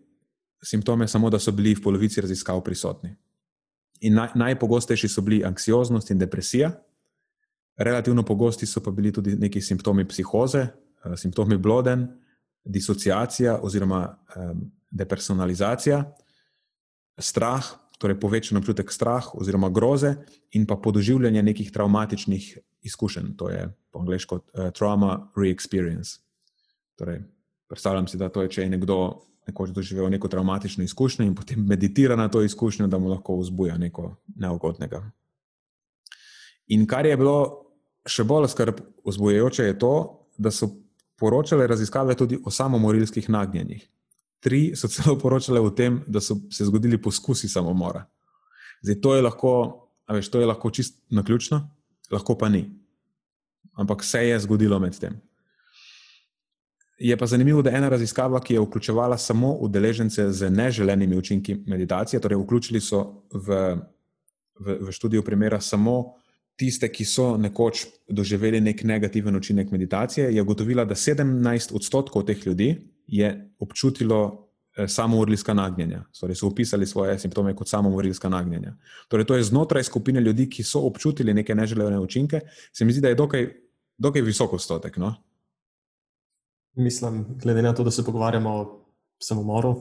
simptome, samo da so bili v polovici raziskav prisotni. In naj, najpogostejši so bili anksioznost in depresija, relativno pogosti so pa bili tudi neki simptomi psihoze, eh, simptomi bloden, disociacija oziroma um, depersonalizacija, strah, torej povečan občutek strah oziroma groze, in pa podoživljanje nekih traumatičnih izkušenj, to je po angliško uh, trauma re-experience. Torej, predstavljam si, da to je, če je nekdo nekoč doživel neko traumatično izkušnjo in potem meditira na to izkušnjo, da mu lahko vzbuja nekaj neugodnega. In kar je bilo še bolj skrb vzbujajoče, je to, da so poročale raziskave tudi o samomorilskih nagnjenjih tri so celo poročale o tem, da so se zgodili poskusi samomora. Zdaj, to je lahko, veš, to je lahko čist na ključno, lahko pa ni. Ampak se je zgodilo med tem. Je pa zanimivo, da je ena raziskava, ki je vključevala samo udeležence z neželenimi učinki meditacije, torej vključili so v, v, v študijo primera samo tiste, ki so nekoč doživeli nek negativen učinek meditacije, je ugotovila, da 17 odstotkov teh ljudi je občutilo eh, samomorilska nagnjenja. Torej, so opisali svoje simptome kot samomorilska nagnjenja. Torej, to je znotraj skupine ljudi, ki so občutili neke neželene učinke. Se mi zdi, da je dokaj, dokaj visok odstotek. No? Mislim, glede na to, da se pogovarjamo o samomoru,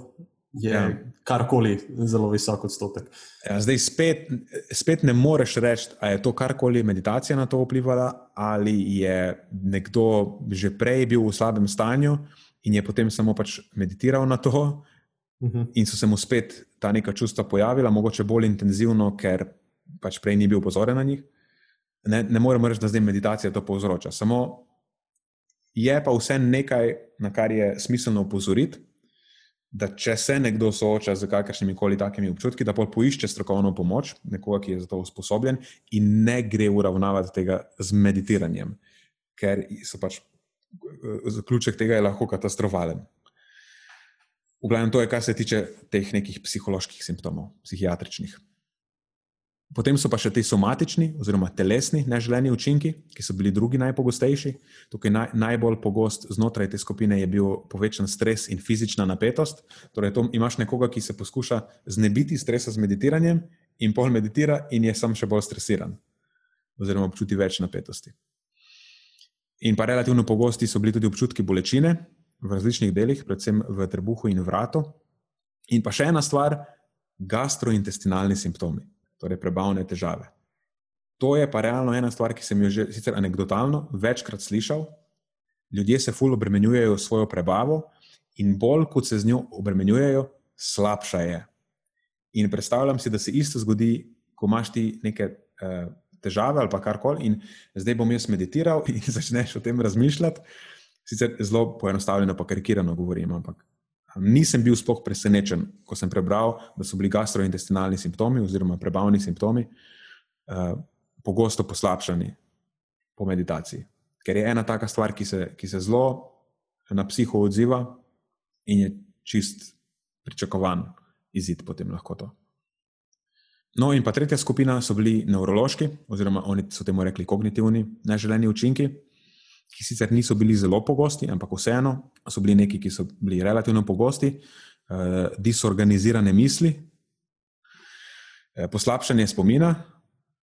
je ja. karkoli zelo visok odstotek. Ja, zdaj spet, spet ne moreš reči, ali je to karkoli meditacija na to vplivala, ali je nekdo že prej bil v slabem stanju in je potem samo pač meditiral na to, uh mhm. -huh. in so se mu spet ta neka čustva pojavila, mogoče bolj intenzivno, ker pač prej ni bil pozoren na njih. Ne, ne moremo reči, da zdaj meditacija to povzroča. Samo je pa vse nekaj, na kar je smiselno upozoriti da če se nekdo sooča z kakršnimi koli takimi občutki, da poišče strokovno pomoč, nekoga, ki je za to usposobljen, in ne gre uravnavati tega z meditiranjem, ker so pač zaključek tega je lahko katastrofalen. V glavnem, to je, kar se tiče teh nekih psiholoških simptomov, psihiatričnih. Potem so pa še ti somatični, oziroma telesni neželeni učinki, ki so bili drugi najpogostejši. Tukaj naj, najbolj pogost znotraj te skupine je bil povečan stres in fizična napetost. Torej, to, imaš nekoga, ki se poskuša znebiti stresa z meditiranjem, in pol meditira, in je sam še bolj stresiran, oziroma občuti več napetosti. In pa relativno pogosti so bili tudi občutki bolečine v različnih delih, predvsem v trebuhu in vratu. In pa še ena stvar, gastrointestinalni simptomi torej prebavne težave. To je pa realno ena stvar, ki sem jo že sicer anegdotalno večkrat slišal. Ljudje se fully obremenjujejo svojo prebavo, in bolj kot se z njo obremenjujejo, slabša je. In predstavljam si, da se isto zgodi, ko imaš ti neke uh, težave ali karkoli, in zdaj bom jaz meditiral in začneš o tem razmišljati. Sicer zelo poenostavljeno, pa karikirano govorim, ampak Nisem bil spoh presenečen, ko sem prebral, da so bili gastrointestinalni simptomi oziroma prebavni simptomi uh, pogosto poslabšani po meditaciji. Ker je ena taka stvar, ki se, ki se zelo na psiho odziva in je čist pričakovan izid potem lahko to. No, in pa tretja skupina so bili nevrološki, oziroma oni so temu rekli kognitivni neželeni učinki ki sicer niso bili zelo pogosti, ampak vseeno so bili neki, ki so bili relativno pogosti, uh, disorganizirane misli, uh, poslabšanje spomina.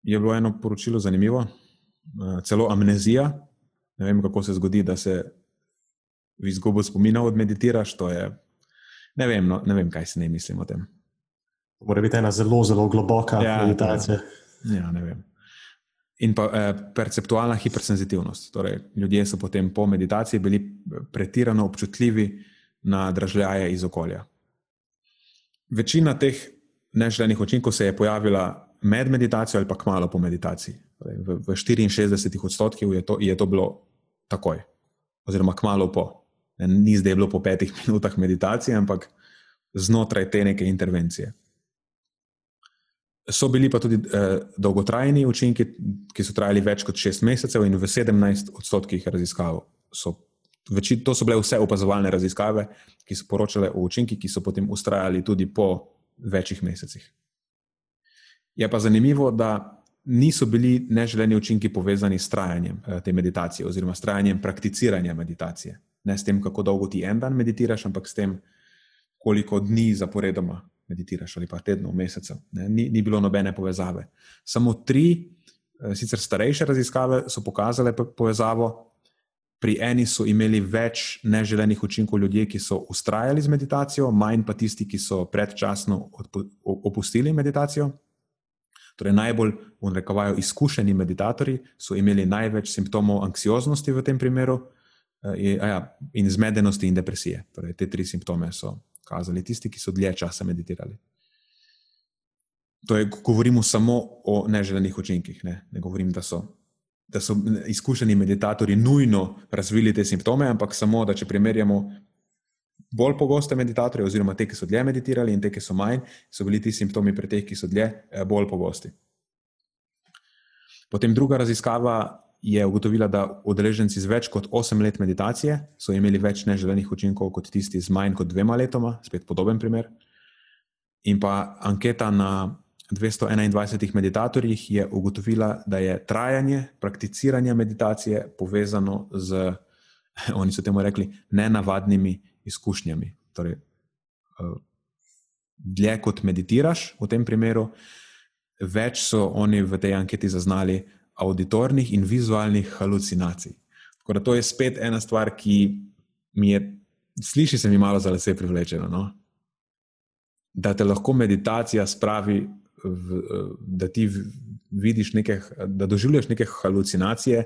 Je bilo eno poročilo zanimivo, uh, celo amnezija. Ne vem, kako se zgodi, da se v izgubo spomina odmeditiraš. Je, ne, vem, no, ne vem, kaj si ne mislim o tem. Mora biti ena zelo, zelo globoka ja, meditacija. Ja, ne vem in pa eh, perceptualna hipersenzitivnost. Torej, ljudje so potem po meditaciji bili eh, pretirano občutljivi na dražljaje iz okolja. Večina teh neželenih učinkov se je pojavila med meditacijo ali pa kmalo po meditaciji. Torej, v, v 64 odstotkih je, je to bilo takoj, oziroma kmalo po. Ni zdaj bilo po petih minutah meditacije, ampak znotraj te neke intervencije. So bili pa tudi eh, dolgotrajni učinki, ki so trajali več kot šest mesecev, in v 17 odstotkih raziskav so. Veči, to so bile vse opazovalne raziskave, ki so poročale o učinkih, ki so potem ustrajali tudi po večjih mesecih. Je pa zanimivo, da niso bili neželeni učinki povezani s trajanjem eh, te meditacije, oziroma s trajanjem prakticiranja meditacije. Ne s tem, kako dolgo ti en dan meditiraš, ampak s tem, koliko dni zaporedoma meditiraš ali pa tednov, mesecev. Ni, ni bilo nobene povezave. Samo tri, eh, sicer starejše raziskave, so pokazale povezavo. Pri eni so imeli več neželenih učinkov ljudje, ki so ustrajali z meditacijo, manj pa tisti, ki so predčasno opustili meditacijo. Torej, najbolj rekovajo, izkušeni meditatorji so imeli največ simptomov anksioznosti v tem primeru, eh, ja, in zmedenosti in depresije. Torej, te tri simptome so kazali, tisti, ki so dlje časa meditirali. To je, govorimo samo o neželenih učinkih. Ne, ne govorim, da so, da so izkušeni meditatorji nujno razvili te simptome, ampak samo, da če primerjamo bolj pogoste meditatorje, oziroma te, ki so dlje meditirali, in te, ki so manj, so bili ti simptomi pri teh, ki so dlje, eh, bolj pogosti. Potem druga raziskava je ugotovila, da udeleženci z več kot 8 let meditacije so imeli več neželenih učinkov kot tisti z manj kot dvema letoma, spet podoben primer. In pa anketa na 221 meditatorjih je ugotovila, da je trajanje prakticiranja meditacije povezano z, oni so temu rekli, nenavadnimi izkušnjami. Torej, eh, dlje kot meditiraš v tem primeru, več so oni v tej anketi zaznali auditornih in vizualnih halucinacij. Tako da to je spet ena stvar, ki mi je, sliši se mi malo za vse privlečeno. No? da te lahko meditacija spravi, v, da ti vidiš neke, da doživljaš neke halucinacije.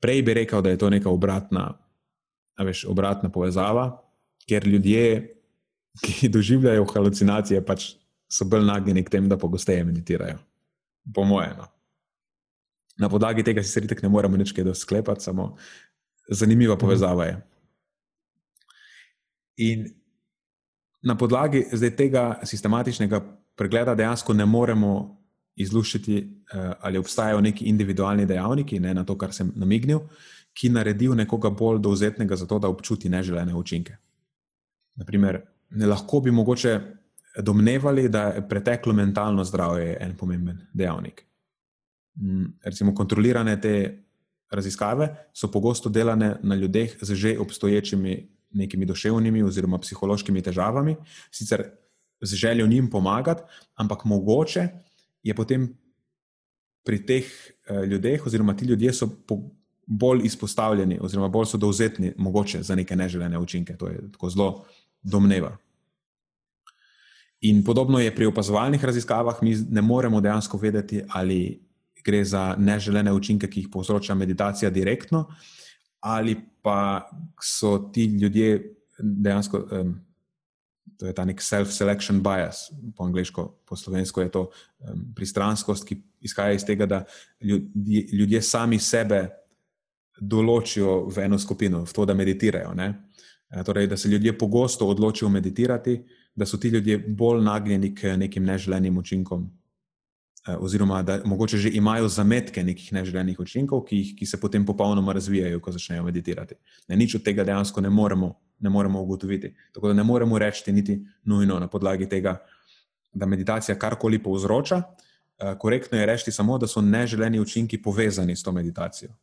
Prej bi rekel, da je to neka obratna, veš, obratna povezava, ker ljudje, ki doživljajo halucinacije, pač so bolj nagnjeni k temu, da pogosteje meditirajo. Po mojem. No. Na podlagi tega si sredi ne moremo nič kaj sklepati, samo zanimiva mhm. povezava je. In na podlagi tega sistematičnega pregleda dejansko ne moremo izluščiti, eh, ali obstajajo neki individualni dejavniki, ne na to, kar sem namignil, ki naredijo nekoga bolj dovzetnega za to, da občuti neželene učinke. Naprimer, ne lahko bi mogoče domnevali, da je preteklo mentalno zdravje en pomemben dejavnik. Mm, recimo, kontrolirane te raziskave so pogosto delane na ljudeh z že obstoječimi nekimi duševnimi oziroma psihološkimi težavami, sicer z željo njim pomagati, ampak mogoče je potem pri teh uh, ljudeh, oziroma ti ljudje so po, bolj izpostavljeni, oziroma bolj so dovzetni mogoče za neke neželene učinke. To je tako zelo domneva. In podobno je pri opazovalnih raziskavah, mi ne moremo dejansko vedeti, ali gre za neželene učinke, ki jih povzroča meditacija direktno, ali pa so ti ljudje dejansko. Um, To je ta nek self-selection bias, po angliško, po slovensko je to um, pristranskost, ki izhaja iz tega, da ljudje, ljudje sami sebe določijo v eno skupino, v to, da meditirajo. E, torej, da se ljudje pogosto odločijo meditirati, da so ti ljudje bolj nagnjeni k nekim neželenim učinkom, oziroma da mogoče že imajo zametke nekih neželenih učinkov, ki, jih, ki se potem popolnoma razvijajo, ko začnejo meditirati. Ne, nič od tega dejansko ne moremo ne moremo ugotoviti. Tako da ne moremo reči, niti nujno na podlagi tega, da meditacija karkoli povzroča. Eh, korektno je reči samo, da so neželeni učinki povezani s to meditacijo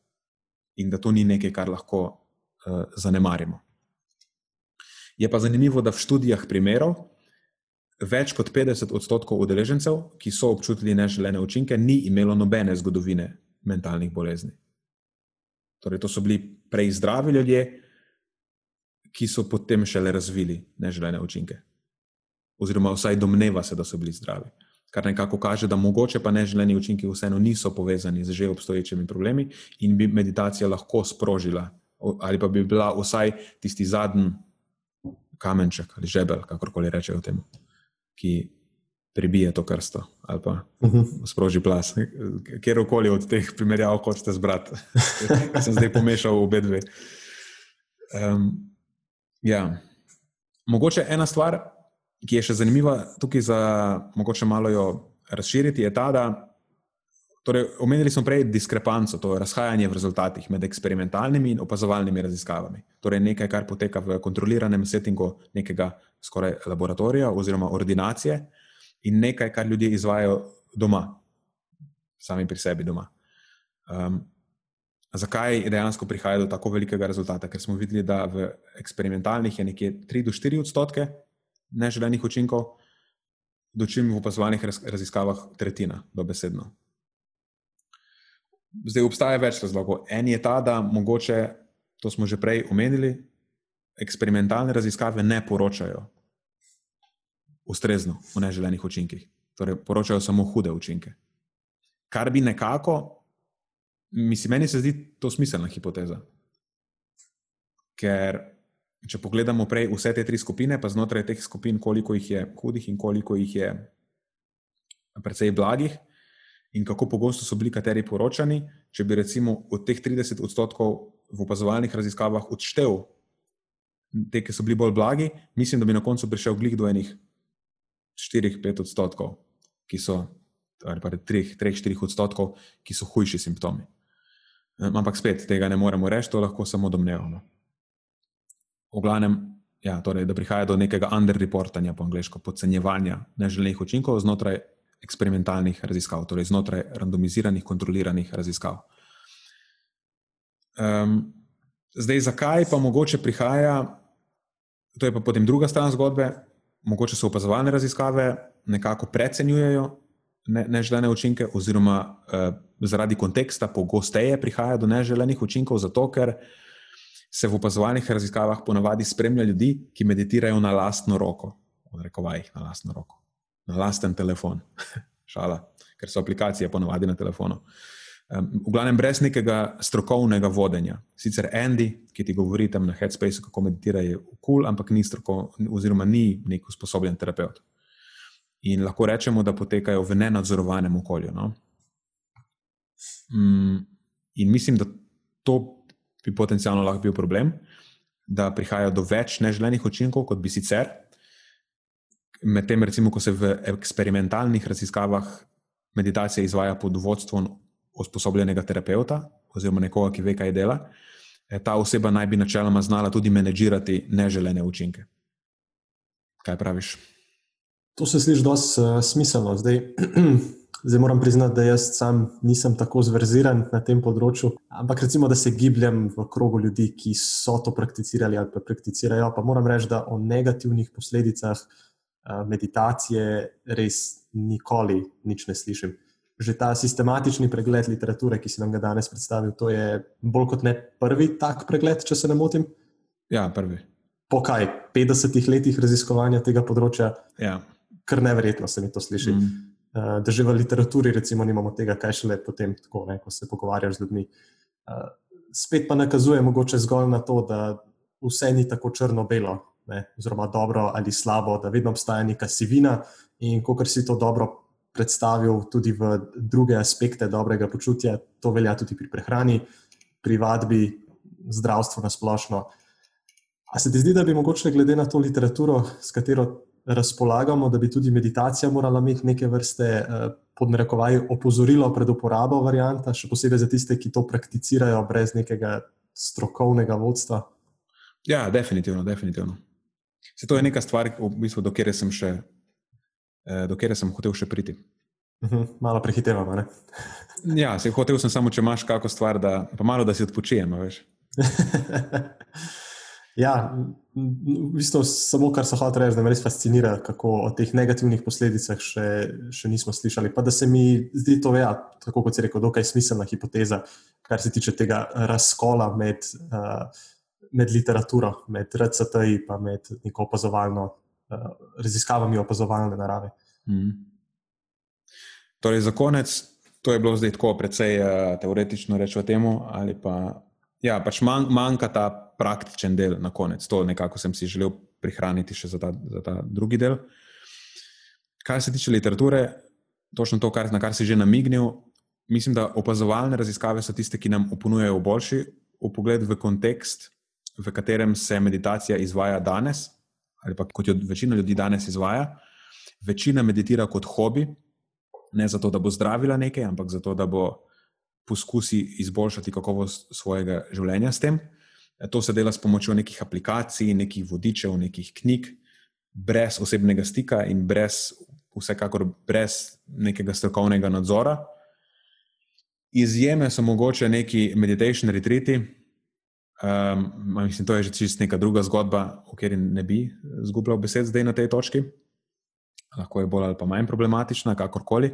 in da to ni nekaj, kar lahko uh, zanemarimo. Je pa zanimivo, da v študijah primerov več kot 50 odstotkov udeležencev, ki so občutili neželene učinke, ni imelo nobene zgodovine mentalnih bolezni. Torej, to so bili prej zdravi ljudje, ki so potem šele razvili neželene učinke. Oziroma, vsaj domneva se, da so bili zdravi. Kar nekako kaže, da mogoče pa neželeni učinki vseeno niso povezani z že obstoječimi problemi in bi meditacija lahko sprožila, ali pa bi bila vsaj tisti zadnji kamenček ali žebel, kakorkoli rečejo temu, ki prebije to krsto ali pa uh mhm. -huh. sproži plas. Kjerkoli od teh primerjav, kot ste zbrati, sem zdaj pomešal obe dve. Um, Ja. Mogoče ena stvar, ki je še zanimiva tukaj, za mogoče malo jo razširiti, je ta, da torej, omenili smo prej diskrepanco, to je razhajanje v rezultatih med eksperimentalnimi in opazovalnimi raziskavami. Torej, nekaj, kar poteka v kontroliranem settingu nekega skoraj laboratorija oziroma ordinacije, in nekaj, kar ljudje izvajo doma, sami pri sebi doma. Um, Zakaj dejansko prihaja do tako velikega rezultata? Ker smo videli, da v eksperimentalnih je nekje 3 do 4 odstotke neželenih učinkov, dočim v opazovalnih raziskavah tretjina, dobesedno. Zdaj obstaja več razlogov. En je ta, da mogoče, to smo že prej omenili, eksperimentalne raziskave ne poročajo ustrezno o neželenih učinkih, torej poročajo samo hude učinke. Kar bi nekako Mislim, meni se zdi to smiselna hipoteza. Ker, če pogledamo prej vse te tri skupine, pa znotraj teh skupin, koliko jih je hudih in koliko jih je precej blagih, in kako pogosto so bili kateri poročani, če bi recimo od teh 30 odstotkov v opazovalnih raziskavah odštel te, ki so bili bolj blagi, mislim, da bi na koncu prišel glih do enih 4-5 odstotkov, ki so, ali pa 3-4 odstotkov, ki so hujši simptomi. Ampak spet tega ne moremo reči, to lahko samo domnevamo. V glavnem, ja, torej, da prihaja do nekega underreportanja po angliško, podcenjevanja neželenih učinkov znotraj eksperimentalnih raziskav, torej znotraj randomiziranih, kontroliranih raziskav. Um, zdaj, zakaj pa mogoče prihaja, to je pa potem druga stran zgodbe, mogoče so opazovalne raziskave nekako precenjujejo ne, neželene učinke, oziroma uh, zaradi konteksta pogosteje prihaja do neželenih učinkov, zato ker se v opazovalnih raziskavah ponavadi spremlja ljudi, ki meditirajo na lastno roko, v rekovajih, na lastno roko, na lasten telefon. Šala, ker so aplikacije ponovadi na telefonu. Um, v glavnem, brez nekega strokovnega vodenja. Sicer Andy, ki ti govori tam na Headspace, kako meditira, je kul, cool, ampak ni strokovni, oziroma ni nek usposobljen terapeut. In lahko rečemo, da potekajo v nenadzorovanem okolju. No? Um, in mislim, da to bi potencialno lahko bil problem, da prihaja do več neželenih učinkov, kot bi sicer. Medtem, recimo, ko se v eksperimentalnih raziskavah meditacija izvaja pod vodstvom usposobljenega terapeuta oziroma nekoga, ki ve, kaj dela, eh, ta oseba naj bi načeloma znala tudi menedžirati neželene učinke. Kaj praviš? To se sliši dosti uh, smiselno. Zdaj, zdaj moram priznati, da jaz sam nisem tako zverziran na tem področju. Ampak recimo, da se gibljem v krogu ljudi, ki so to prakticirali ali pa prakticirajo, pa moram reči, da o negativnih posledicah uh, meditacije res nikoli nič ne slišim že ta sistematični pregled literature, ki si nam ga danes predstavil, to je bolj kot ne prvi tak pregled, če se ne motim. Ja, prvi. Po kaj, 50 letih raziskovanja tega področja, ja. kar neverjetno se mi to sliši. Mm. Uh, da že v literaturi, recimo, nimamo tega, kaj šele potem, tako, ne, ko se pogovarjaš z ljudmi. Uh, spet pa nakazuje mogoče zgolj na to, da vse ni tako črno-belo, oziroma dobro ali slabo, da vedno obstaja neka sivina in ko si to dobro predstavil tudi v druge aspekte dobrega počutja. To velja tudi pri prehrani, pri vadbi, zdravstvu na splošno. A se ti zdi, da bi mogoče glede na to literaturo, s katero razpolagamo, da bi tudi meditacija morala imeti neke vrste eh, podnarekovaj opozorilo pred uporabo varianta, še posebej za tiste, ki to prakticirajo brez nekega strokovnega vodstva? Ja, definitivno. definitivno. Se to je neka stvar, v bistvu, do kjer sem še Eh, do kjer sem hotel še priti. Uh mhm, -huh, malo prehitevamo. ja, se hotel sem samo, če imaš kakšno stvar, da pa malo da si odpočijem. ja, v bistvu samo kar so hotel reči, da me res fascinira, kako o teh negativnih posledicah še, še nismo slišali. Pa da se mi zdi to, ja, tako kot si rekel, dokaj smiselna hipoteza, kar se tiče tega razkola med, uh, med literaturo, med RCT-ji in med neko opazovalno uh, raziskavami opazovalne narave. Mm. Torej, za konec, to je bilo zdaj tako precej uh, teoretično rečeno temu, ali pa, ja, pač man, manjka ta praktičen del na konec. To nekako sem si želel prihraniti še za ta, za ta drugi del. Kar se tiče literature, točno to, kar, na kar si že namignil, mislim, da opazovalne raziskave so tiste, ki nam oponujejo boljši pogled v kontekst, v katerem se meditacija izvaja danes, ali pa kot jo večina ljudi danes izvaja. Večina meditira kot hobi, ne zato, da bo zdravila nekaj, ampak zato, da bo poskusi izboljšati kakovost svojega življenja s tem. To se dela s pomočjo nekih aplikacij, nekih vodičev, nekih knjig, brez osebnega stika in brez, vsekakor brez nekega strokovnega nadzora. Izjeme so mogoče neki meditation retreati, Um, mislim, to je že čist neka druga zgodba, o kateri ne bi zgubljal besed zdaj na tej točki. Lahko je bolj ali pa manj problematična, kakorkoli.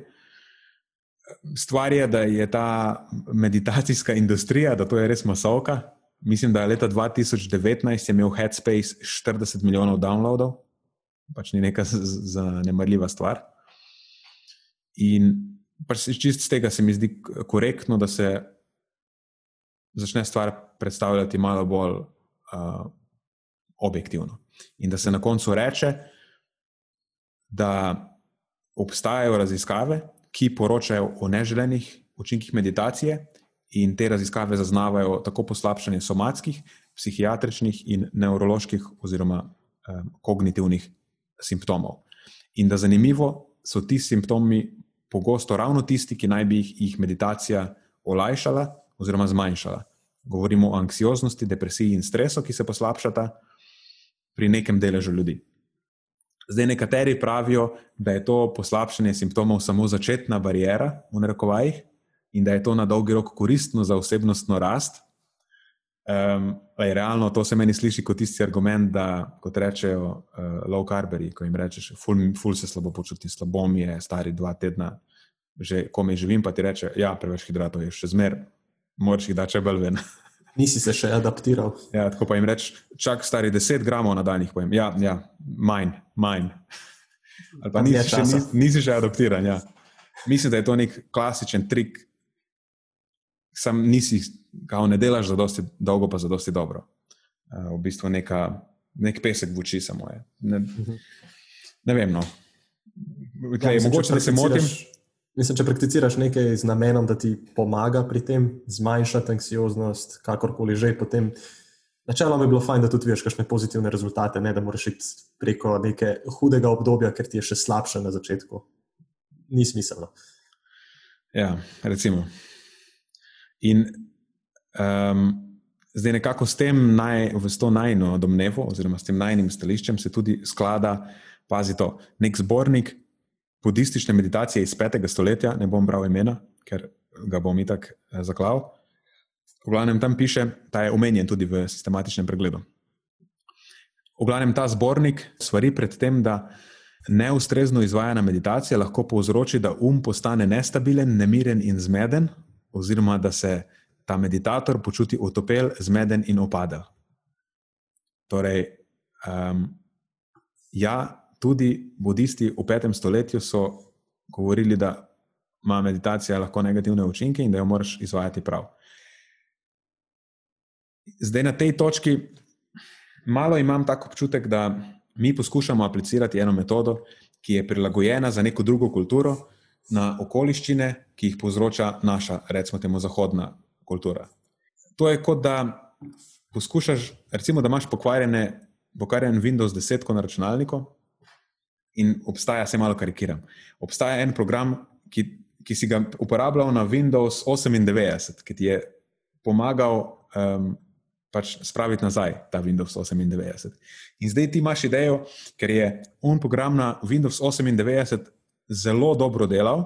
Stvar je, da je ta meditacijska industrija, da to je res masovka. Mislim, da je leta 2019 imel Headspace 40 milijonov downloadov, pač ni neka zanemarljiva stvar. In pač čist z tega se mi zdi korektno, da se začne stvar predstavljati malo bolj uh, objektivno. In da se na koncu reče, da obstajajo raziskave, ki poročajo o neželenih učinkih meditacije, in te raziskave zaznavajo tako poslabšanje somatskih, psihiatričnih in nevroloških, oziroma um, kognitivnih simptomov. In da zanimivo so ti simptomi pogosto ravno tisti, ki naj bi jih, jih meditacija olajšala, oziroma zmanjšala. Govorimo o anksioznosti, depresiji in stresu, ki se poslabšata pri nekem deležu ljudi. Zdaj, nekateri pravijo, da je to poslabšanje simptomov samo začetna barijera, v narekovajih, in da je to na dolgi rok koristno za osebnostno rast. Um, realno to se meni sliši kot isti argument, da kot rečejo uh, low carberi, ko jim rečeš, ful, ful se slabo počuti, slabo mi je, stari dva tedna, že komaj živim, pa ti reče, ja, preveč hidratov je še zmer, moraš jih dati bolj ven. Nisi se še adaptiral. Ja, tako pa jim reč, čak stari 10 gramov na dan jih pojem. Ja, ja manj, manj. Ali pa nisi še, nisi, nisi še adaptiran. Ja. Mislim, da je to nek klasičen trik, sam nisi, kao ne delaš za dosti dolgo, pa za dosti dobro. Uh, v bistvu neka, nek pesek v oči samo je. Ne, ne vem. No. Ja, Tlej, mislim, če mogoče, da se motim. Mislim, če prakticiraš nekaj z namenom, da ti pomaga pri tem zmanjšati anksioznost, kakorkoli že, potem načeloma bi bilo fajn, da tudi vidiš kakšne pozitivne rezultate, ne da moraš iti preko neke hudega obdobja, ker ti je še slabše na začetku. Ni smiselno. Ja, recimo. In um, zdaj nekako s tem, naj, s to najno domnevo, oziroma s tem najnim stališčem, se tudi sklada, pazi to, nek zbornik budistične meditacije iz 5. stoletja, ne bom bral imena, ker ga bom itak eh, zaklal. V glavnem tam piše, ta je omenjen tudi v sistematičnem pregledu. V glavnem ta zbornik svari pred tem, da neustrezno izvajana meditacija lahko povzroči, da um postane nestabilen, nemiren in zmeden, oziroma da se ta meditator počuti otopel, zmeden in opadel. Torej, um, ja, tudi budisti v petem stoletju so govorili, da ima meditacija lahko negativne učinke in da jo moraš izvajati prav. Zdaj na tej točki malo imam tako občutek, da mi poskušamo aplicirati eno metodo, ki je prilagojena za neko drugo kulturo, na okoliščine, ki jih povzroča naša, recimo, temu zahodna kultura. To je kot da poskušaš, recimo, da imaš pokvarjene, pokvarjen Windows 10 na računalniku in obstaja, se malo karikiram, obstaja en program, ki, ki si ga uporabljal na Windows 98, ki ti je pomagal um, pač spraviti nazaj ta Windows 98. In zdaj ti imaš idejo, ker je on program na Windows 98 zelo dobro delal,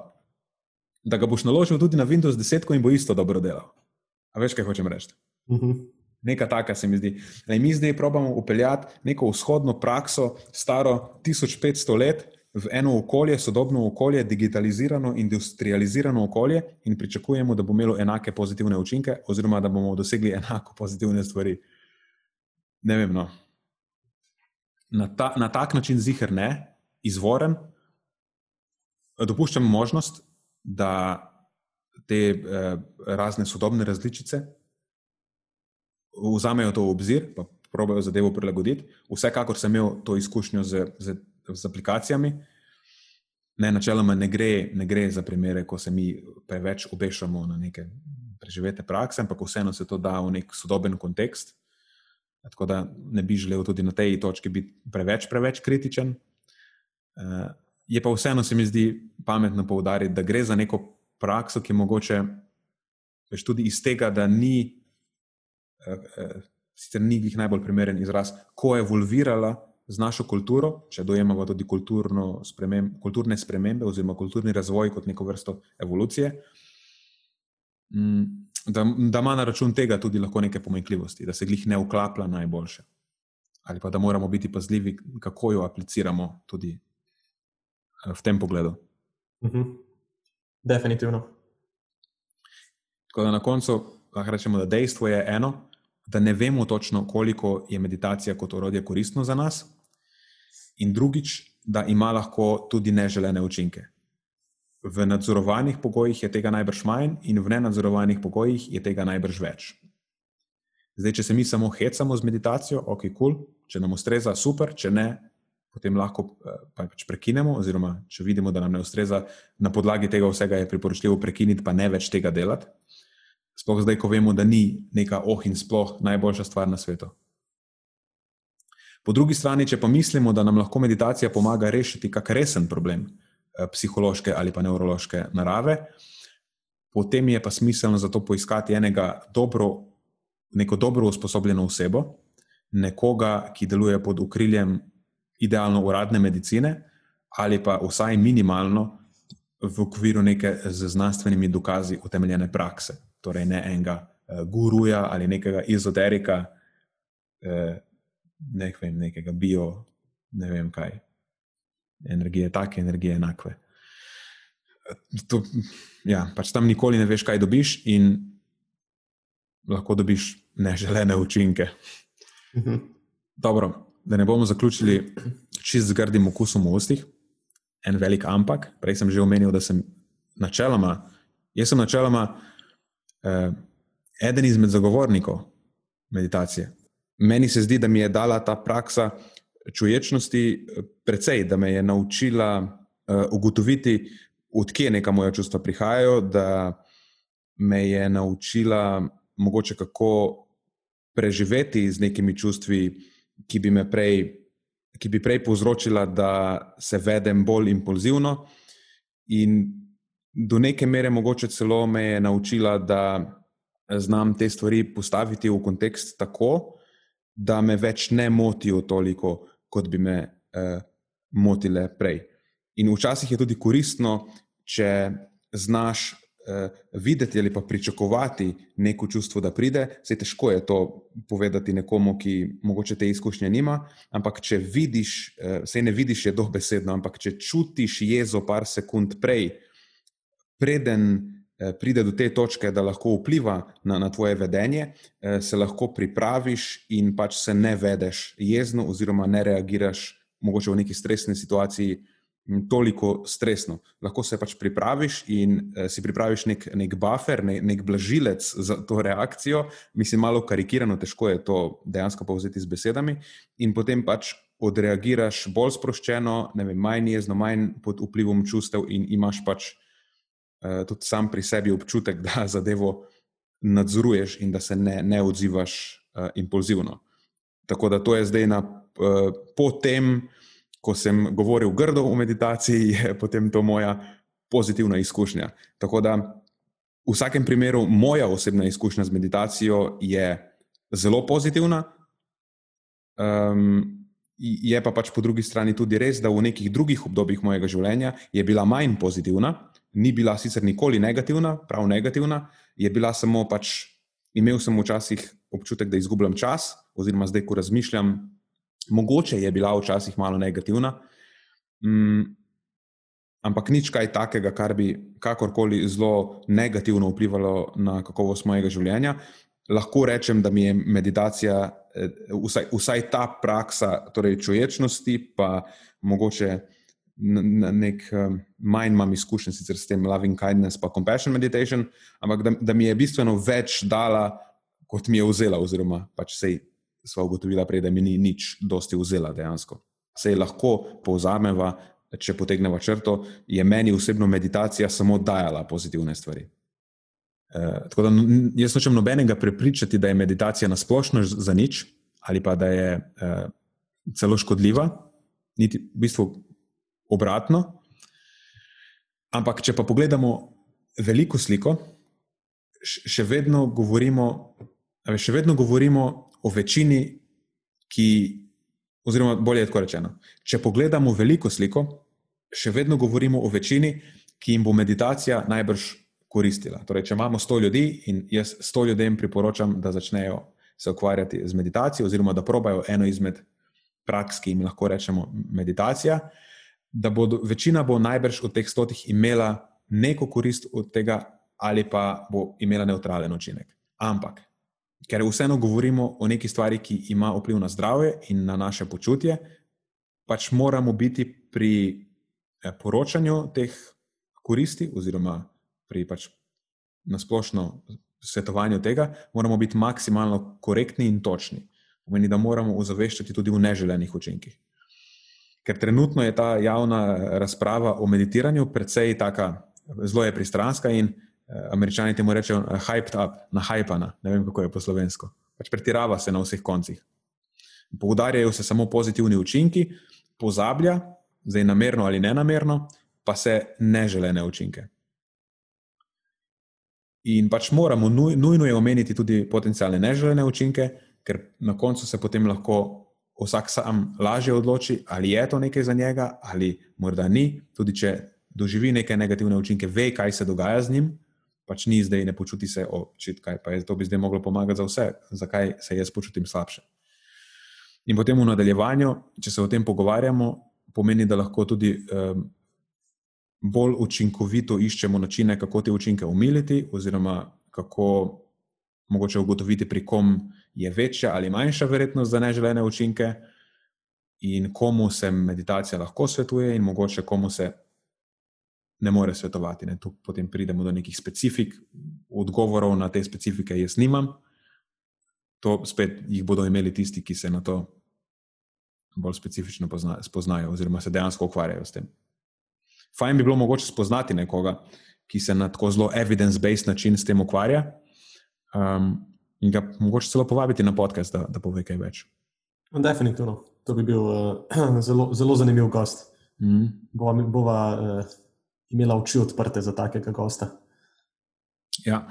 da ga boš naložil tudi na Windows 10 in bo isto dobro delal. A veš, kaj hočem reči? Mhm. Neka taka se mi zdi. Lej, mi zdaj probujemo upeljati neko vzhodno prakso, staro 1500 let, v eno okolje, sodobno okolje, digitalizirano, industrializirano okolje in pričakujemo, da bo imelo enake pozitivne učinke, oziroma da bomo dosegli enako pozitivne stvari. Ne vem. No. Na, ta, na tak način zihar ne, izvoren. Dopuščam možnost, da te eh, razne sodobne različice vzamejo to v obzir, pa probajo zadevo prilagoditi. Vsekakor sem imel to izkušnjo z, z, z aplikacijami. Ne, načeloma ne gre, ne gre za primere, ko se mi preveč obešamo na neke preživete prakse, ampak vseeno se to da v nek sodoben kontekst. Tako da ne bi želel tudi na tej točki biti preveč, preveč kritičen. Uh, je pa vseeno se mi zdi pametno poudariti, da gre za neko prakso, ki mogoče veš, tudi iz tega, da ni, sicer ni jih najbolj primeren izraz, ko je evolvirala z našo kulturo, če dojemamo tudi sprememb, kulturne spremembe oziroma kulturni razvoj kot neko vrsto evolucije, mm, da, da ima na račun tega tudi lahko neke pomanjkljivosti, da se glih ne uklaplja najboljše. Ali pa da moramo biti pazljivi, kako jo apliciramo tudi eh, v tem pogledu. Mhm. Definitivno. Tako da na koncu lahko rečemo, da dejstvo je eno, da ne vemo točno, koliko je meditacija kot orodje koristno za nas, in drugič, da ima lahko tudi neželene učinke. V nadzorovanih pogojih je tega najbrž manj, in v nenadzorovanih pogojih je tega najbrž več. Zdaj, če se mi samo hecamo z meditacijo, ok, kul, cool. če nam ustreza, super, če ne, potem lahko eh, pač prekinemo, oziroma če vidimo, da nam ne ustreza, na podlagi tega vsega je priporočljivo prekiniti, pa ne več tega delati. Sploh zdaj, ko vemo, da ni neka oh in sploh najboljša stvar na svetu. Po drugi strani, če pa mislimo, da nam lahko meditacija pomaga rešiti kak resen problem eh, psihološke ali pa nevrološke narave, potem je pa smiselno za to poiskati enega dobro, neko dobro usposobljeno osebo, nekoga, ki deluje pod okriljem idealno uradne medicine ali pa vsaj minimalno v okviru neke z znanstvenimi dokazi utemeljene prakse. Torej, ne enega uh, guruja ali nekega ezoterika, uh, ne vem, nekega bio, ne vem kaj. Energije, take energije, enake. To, ja, pač tam nikoli ne veš, kaj dobiš. In lahko dobiš neželene učinke. Mhm. Dobro, da ne bomo zaključili čist z grdim okusom v ustih, en velik ampak. Prej sem že omenil, da sem načeloma, jaz sem načeloma eh, eden izmed zagovornikov meditacije. Meni se zdi, da mi je dala ta praksa čuječnosti eh, precej, da me je naučila uh, ugotoviti, odkje neka moja čustva prihajajo, da me je naučila mogoče kako preživeti z nekimi čustvi, ki bi me prej. Ki bi prej povzročila, da se vedem bolj impulzivno, in do neke mere, mogoče celo me je naučila, da znam te stvari postaviti v kontekst tako, da me več ne motijo toliko, kot bi me eh, motile prej. In včasih je tudi koristno, če znaš eh, videti ali pa pričakovati neko čustvo, da pride. Vse težko je to povedati nekomu, ki mogoče te izkušnje nima, ampak če vidiš, eh, vse ne vidiš, je dobesedno, ampak če čutiš jezo par sekund prej, preden eh, pride do te točke, da lahko vpliva na, na tvoje vedenje, eh, se lahko pripraviš in pač se ne vedeš jezno, oziroma ne reagiraš, mogoče v neki stresni situaciji toliko stresno. Lahko se pač pripraviš in uh, si pripraviš nek, nek buffer, ne, nek blažilec za to reakcijo. Mislim, malo karikirano, težko je to dejansko povzeti z besedami, in potem pač odreagiraš bolj sproščeno, vem, manj jezno, manj pod vplivom čustev, in imaš pač uh, tudi sam pri sebi občutek, da zadevo nadzoruješ in da se ne, ne odzivaš uh, impulzivno. Tako da to je zdaj na, uh, po tem, ko sem govoril grdo o meditaciji, je potem to moja pozitivna izkušnja. Tako da v vsakem primeru moja osebna izkušnja z meditacijo je zelo pozitivna. Um, je pa pač po drugi strani tudi res, da v nekih drugih obdobjih mojega življenja je bila manj pozitivna, ni bila sicer nikoli negativna, prav negativna, je bila samo pač. Imel sem včasih občutek, da izgubljam čas, oziroma zdaj, ko razmišljam, mogoče je bila včasih malo negativna, mm, ampak nič kaj takega, kar bi kakorkoli zelo negativno vplivalo na kakovost mojega življenja. Lahko rečem, da mi je meditacija, eh, vsaj, vsaj ta praksa, torej čuječnosti, pa mogoče na nek eh, manj imam izkušen sicer s tem loving kindness, pa compassion meditation, ampak da, da mi je bistveno več dala, kot mi je vzela, oziroma pač sej sva ugotovila prej, da mi ni nič dosti vzela dejansko. Se lahko povzameva, če potegneva črto, je meni osebno meditacija samo dajala pozitivne stvari. E, tako da jaz nočem nobenega prepričati, da je meditacija nasplošno za nič ali pa da je e, celo škodljiva, niti v bistvu obratno. Ampak, če pa pogledamo veliko sliko, še vedno govorimo, še vedno govorimo o večini, ki, oziroma bolje tako rečeno, če pogledamo veliko sliko, še vedno govorimo o večini, ki jim bo meditacija najbrž koristila. Torej, če imamo sto ljudi in jaz sto ljudem priporočam, da začnejo se ukvarjati z meditacijo, oziroma da probajo eno izmed praks, ki jim lahko rečemo meditacija, da bo večina bo najbrž od teh stotih imela neko korist od tega, ali pa bo imela neutralen učinek. Ampak ker vseeno govorimo o neki stvari, ki ima vpliv na zdravje in na naše počutje, pač moramo biti pri eh, poročanju teh koristi, oziroma pri pač nasplošno svetovanju tega, moramo biti maksimalno korektni in točni. Pomeni, da moramo ozaveščati tudi v neželenih učinkih. Ker trenutno je ta javna razprava o meditiranju precej taka, zelo je pristranska in Eh, američani temu rečejo hyped up, nahajpana, ne vem kako je po slovensko. Pač pretirava se na vseh koncih. Poudarjajo se samo pozitivni učinki, pozablja, zdaj namerno ali ne namerno, pa se neželene učinke. In pač moramo nuj, nujno je omeniti tudi potencijalne neželene učinke, ker na koncu se potem lahko vsak sam lažje odloči, ali je to nekaj za njega, ali morda ni. Tudi če doživi neke negativne učinke, ve, kaj se dogaja z njim, pač ni zdaj, ne počuti se, očitkaj, pa je to bi zdaj moglo pomagati za vse, zakaj se jaz počutim slabše. In potem v nadaljevanju, če se o tem pogovarjamo, pomeni, da lahko tudi um, bolj učinkovito iščemo načine, kako te učinke umiliti, oziroma kako mogoče ugotoviti, pri kom je večja ali manjša verjetnost za neželene učinke, in komu se meditacija lahko svetuje, in mogoče komu se ne more svetovati. Ne. Tu potem pridemo do nekih specifik, odgovorov na te specifike, jaz nimam. To spet jih bodo imeli tisti, ki se na to bolj specifično pozna, spoznajo, oziroma se dejansko ukvarjajo s tem. Fajn bi bilo mogoče spoznati nekoga, ki se na tako zelo evidence-based način s tem ukvarja, um, in ga mogoče celo povabiti na podcast, da, da pove kaj več. Definitivno. To bi bil uh, zelo, zelo zanimiv gost. Mm. Bova, bova uh, imela oči odprte za takega gosta. Ja.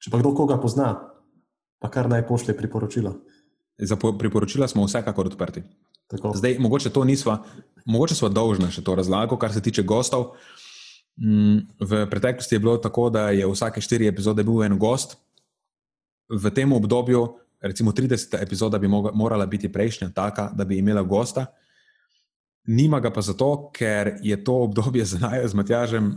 Če pa kdo koga pozna, pa kar naj pošlje priporočilo. Za priporočila smo vsekakor odprti. Tako. Zdaj, mogoče to nismo, mogoče smo dolžni še to razlago, kar se tiče gostov. Mm, v preteklosti je bilo tako, da je vsake štiri epizode bil en gost. V tem obdobju, recimo 30. epizoda, bi morala biti prejšnja taka, da bi imela gosta. Nima ga pa zato, ker je to obdobje naj z Matjažem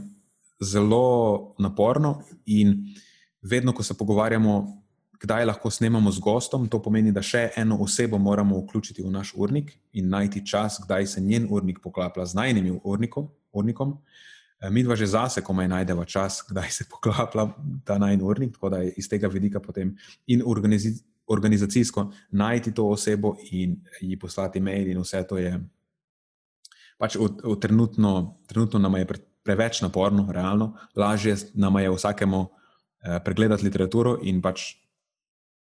zelo naporno in vedno, ko se pogovarjamo kdaj lahko snemamo z gostom, to pomeni, da še eno osebo moramo vključiti v naš urnik in najti čas, kdaj se njen urnik poklaplja z najnim urnikom. Eh, mi dva že zase, ko maj najdemo čas, kdaj se poklaplja ta najn urnik, tako da je iz tega vidika potem in organizi, organizacijsko najti to osebo in ji poslati mail, in vse to je. Pač v, v trenutno, trenutno nam je pre, preveč naporno, realno, lažje nam je vsakemu eh, pregledati literaturo in pač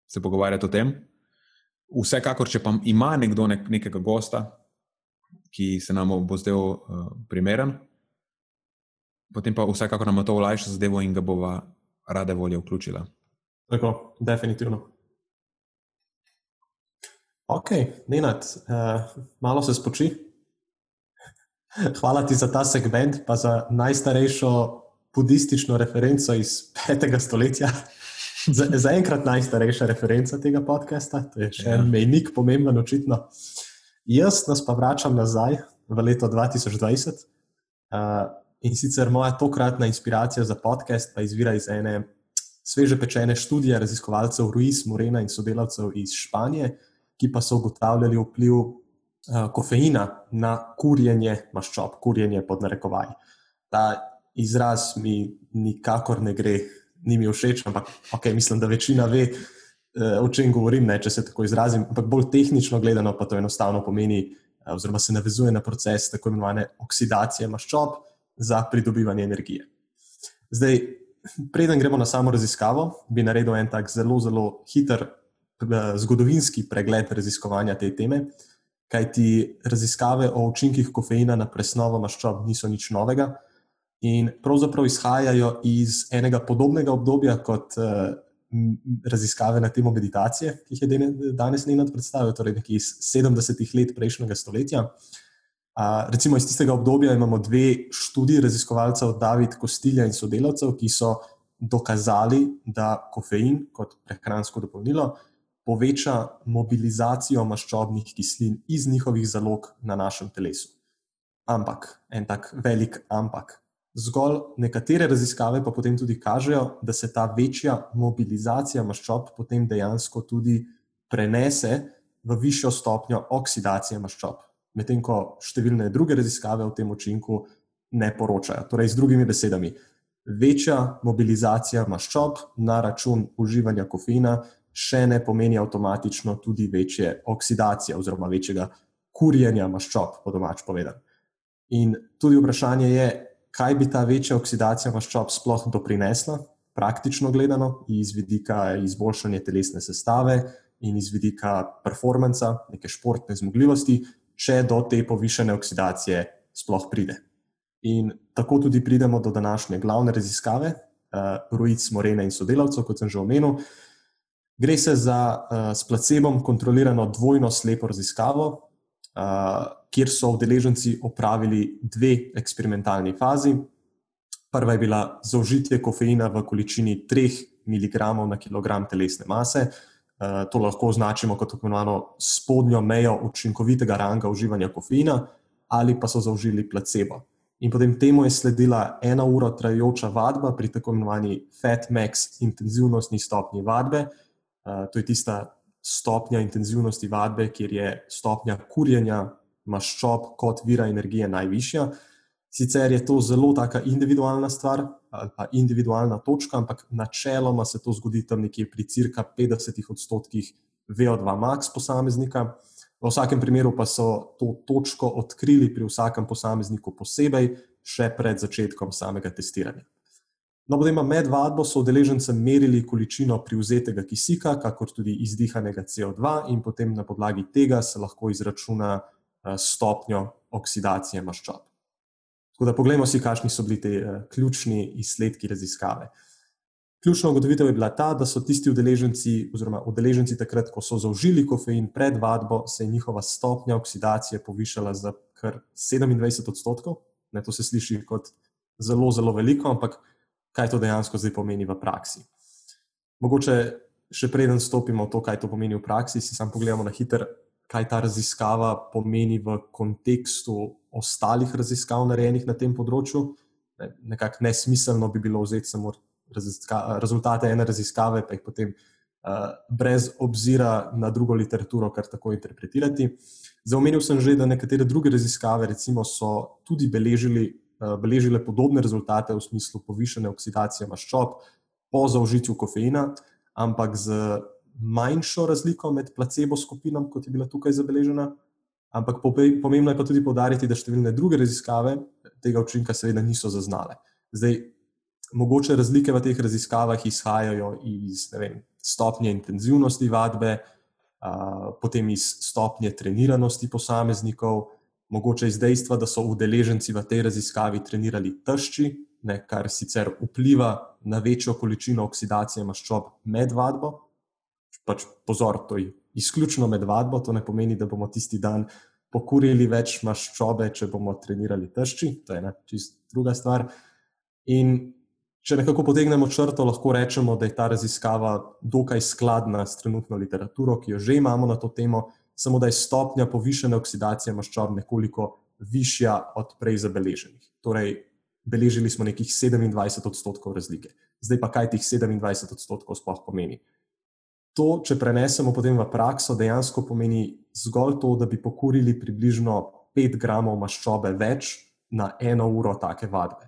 se pogovarjati o tem. Vsekakor, če pa ima nekdo nek, nekega gosta, ki se nam bo zdel uh, primeren, potem pa vsekakor nam to olajša zadevo in ga bova rade volje vključila. Tako, definitivno. Ok, Nenad, uh, malo se spoči. Hvala ti za ta segment, pa za najstarejšo budistično referenco iz 5. stoletja. Zaenkrat za najstarejša referenca tega podcasta, to je še ja. en mejnik, pomemben, očitno. Jaz nas pa vračam nazaj v leto 2020. Uh, in sicer moja tokratna inspiracija za podcast pa izvira iz ene sveže pečene študije raziskovalcev Ruiz, Morena in sodelavcev iz Španije, ki pa so ugotavljali vpliv uh, kofeina na kurjenje maščob, kurjenje pod narekovaj. Ta izraz mi nikakor ne gre ni mi všeč, ampak okay, mislim, da večina ve, uh, o čem govorim, ne, če se tako izrazim. Ampak bolj tehnično gledano, pa to enostavno pomeni, uh, oziroma se navezuje na proces tako imenovane oksidacije maščob za pridobivanje energije. Zdaj, preden gremo na samo raziskavo, bi naredil en tak zelo, zelo hiter uh, zgodovinski pregled raziskovanja te teme. Kaj ti raziskave o učinkih kofeina na presnovo maščob niso nič novega, in pravzaprav izhajajo iz enega podobnega obdobja kot uh, raziskave na temo meditacije, ki jih je danes Nenad predstavil, torej nekje iz 70-ih let prejšnjega stoletja. Uh, recimo iz tistega obdobja imamo dve študiji raziskovalcev, David Kostilja in sodelavcev, ki so dokazali, da kofein kot prehransko dopolnilo poveča mobilizacijo maščobnih kislin iz njihovih zalog na našem telesu. Ampak, en tak velik ampak, Zgolj nekatere raziskave pa potem tudi kažejo, da se ta večja mobilizacija maščob potem dejansko tudi prenese v višjo stopnjo oksidacije maščob, medtem ko številne druge raziskave o tem učinku ne poročajo. Torej, z drugimi besedami, večja mobilizacija maščob na račun uživanja kofeina še ne pomeni avtomatično tudi večje oksidacije oziroma večjega kurjenja maščob, po domač povedano. In tudi vprašanje je, kaj bi ta večja oksidacija maščob sploh doprinesla, praktično gledano, iz vidika izboljšanja telesne sestave in iz vidika performansa, neke športne zmogljivosti, če do te povišene oksidacije sploh pride. In tako tudi pridemo do današnje glavne raziskave, uh, Ruiz, Morena in sodelavcev, kot sem že omenil. Gre se za uh, s placebom kontrolirano dvojno slepo raziskavo, uh, kjer so udeleženci opravili dve eksperimentalni fazi. Prva je bila zaužitje kofeina v količini 3 mg na kg telesne mase. Eh, to lahko označimo kot tako imenovano spodnjo mejo učinkovitega ranga uživanja kofeina, ali pa so zaužili placebo. In potem temu je sledila ena ura trajajoča vadba pri tako imenovani FatMax intenzivnostni stopni vadbe, Uh, to je tista stopnja intenzivnosti vadbe, kjer je stopnja kurjenja maščob kot vira energije najvišja. Sicer je to zelo taka individualna stvar ali pa individualna točka, ampak načeloma se to zgodi tam nekje pri cirka 50 odstotkih VO2 max posameznika. V vsakem primeru pa so to točko odkrili pri vsakem posamezniku posebej, še pred začetkom samega testiranja. No, potem med vadbo so udeležencem merili količino privzetega kisika, kakor tudi izdihanega CO2, in potem na podlagi tega se lahko izračuna eh, stopnjo oksidacije maščob. Tako da pogledamo si, kakšni so bili ti eh, ključni izsledki raziskave. Ključna ugotovitev je bila ta, da so tisti udeleženci, oziroma udeleženci takrat, ko so zaužili kofein pred vadbo, se je njihova stopnja oksidacije povišala za kar 27 odstotkov. Ne, to se sliši kot zelo, zelo veliko, ampak kaj to dejansko zdaj pomeni v praksi? Mogoče še preden stopimo v to, kaj to pomeni v praksi, si sam pogledamo na hitro, kaj ta raziskava pomeni v kontekstu ostalih raziskav, narejenih na tem področju. Ne, nekako nesmiselno bi bilo vzeti samo rezultate ene raziskave, pa jih potem uh, brez obzira na drugo literaturo kar tako interpretirati. Zaomenil sem že, da nekatere druge raziskave recimo, so tudi beležili, uh, beležile podobne rezultate v smislu povišene oksidacije maščob po zaužitju kofeina, ampak z manjšo razliko med placebo skupinami, kot je bila tukaj zabeležena. Ampak pomembno je pa tudi povdariti, da številne druge raziskave tega učinka seveda niso zaznale. Zdaj, mogoče razlike v teh raziskavah izhajajo iz vem, stopnje intenzivnosti vadbe, a, potem iz stopnje treniranosti posameznikov, mogoče iz dejstva, da so udeleženci v tej raziskavi trenirali tršči, ne, kar sicer vpliva na večjo količino oksidacije maščob med vadbo. Pač pozor, to je izključno med vadbo, to ne pomeni, da bomo tisti dan pokurili več maščobe, če bomo trenirali tršči, to je ena čist druga stvar. In Če nekako potegnemo črto, lahko rečemo, da je ta raziskava dokaj skladna s trenutno literaturo, ki jo že imamo na to temo, samo da je stopnja povišene oksidacije maščob nekoliko višja od prej zabeleženih. Torej, beležili smo nekih 27 odstotkov razlike. Zdaj pa kaj tih 27 odstotkov sploh pomeni? To, če prenesemo potem v prakso, dejansko pomeni zgolj to, da bi pokurili približno 5 gramov maščobe več na eno uro take vadbe.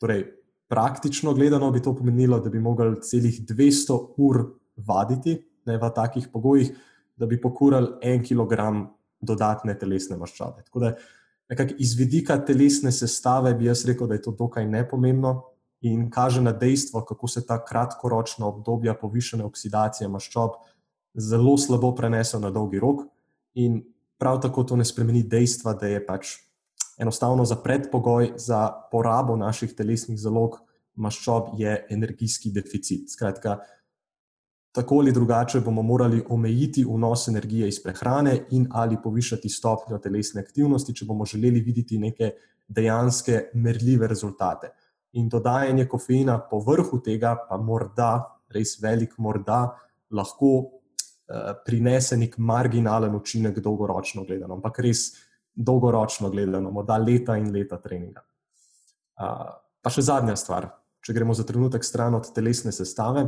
Torej, praktično gledano bi to pomenilo, da bi mogli celih 200 ur vaditi ne, v takih pogojih, da bi pokurali en kilogram dodatne telesne maščobe. Tako da, nekako iz vidika telesne sestave bi jaz rekel, da je to dokaj nepomembno in kaže na dejstvo, kako se ta kratkoročna obdobja povišene oksidacije maščob zelo slabo prenesel na dolgi rok. In prav tako to ne spremeni dejstva, da je pač enostavno za predpogoj za porabo naših telesnih zalog maščob je energijski deficit. Skratka, tako ali drugače bomo morali omejiti vnos energije iz prehrane in ali povišati stopnjo telesne aktivnosti, če bomo želeli videti neke dejanske merljive rezultate. In dodajanje kofeina po vrhu tega, pa morda, res velik, morda lahko uh, prinese nek marginalen učinek dolgoročno gledano, ampak res dolgoročno gledano, morda leta in leta treninga. Uh, pa še zadnja stvar, če gremo za trenutek stran od telesne sestave,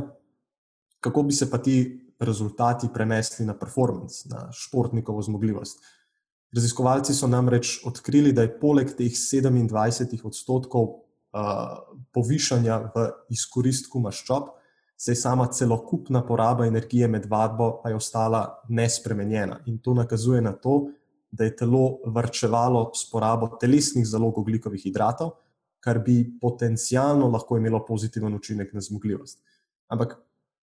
kako bi se pa ti rezultati prenesli na performance, na športnikovo zmogljivost. Raziskovalci so namreč odkrili, da je poleg teh 27 odstotkov povišanja v izkoristku maščob, se je sama celokupna poraba energije med vadbo pa je ostala nespremenjena. In to nakazuje na to, da je telo vrčevalo s porabo telesnih zalog oglikovih hidratov, kar bi potencialno lahko imelo pozitiven učinek na zmogljivost. Ampak,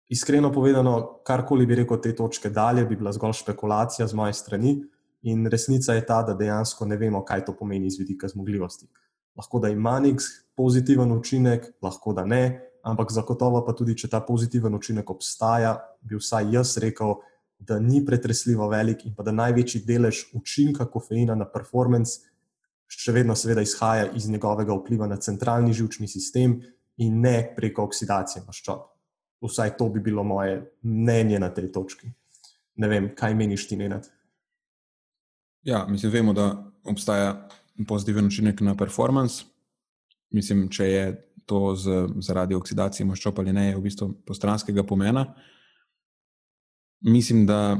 iskreno povedano, karkoli bi rekel te točke dalje, bi bila zgolj špekulacija z moje strani. In resnica je ta, da dejansko ne vemo, kaj to pomeni iz vidika zmogljivosti. Lahko da ima nek pozitiven učinek, lahko da ne, ampak zagotovo pa tudi, če ta pozitiven učinek obstaja, bi vsaj jaz rekel, da ni pretresljivo velik in pa da največji delež učinka kofeina na performance še vedno seveda izhaja iz njegovega vpliva na centralni žilčni sistem in ne preko oksidacije maščob. Vsaj to bi bilo moje mnenje na tej točki. Ne vem, kaj meniš ti, Nenad? Ja, mislim, vemo, da obstaja pozitiven učinek na performance. Mislim, če je to z, zaradi oksidacije maščob ali ne, je v bistvu postranskega pomena. Mislim, da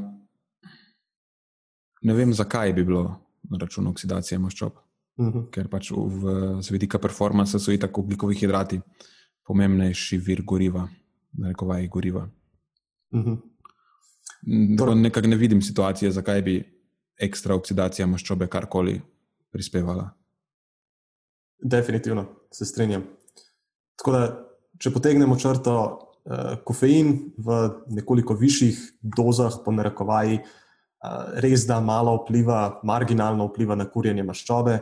ne vem, zakaj bi bilo na račun oksidacije maščob. Uh -huh. Ker pač v, z vidika performansa so itak oglikovi hidrati pomembnejši vir goriva, rekovaj goriva. Uh -huh. Torej, nekako ne vidim situacije, zakaj bi ekstra oksidacija maščobe karkoli prispevala. Definitivno se strinjam. Tako da, če potegnemo črto, uh, kofein v nekoliko višjih dozah, po narekovaji, uh, res da malo vpliva, marginalno vpliva na kurjenje maščobe.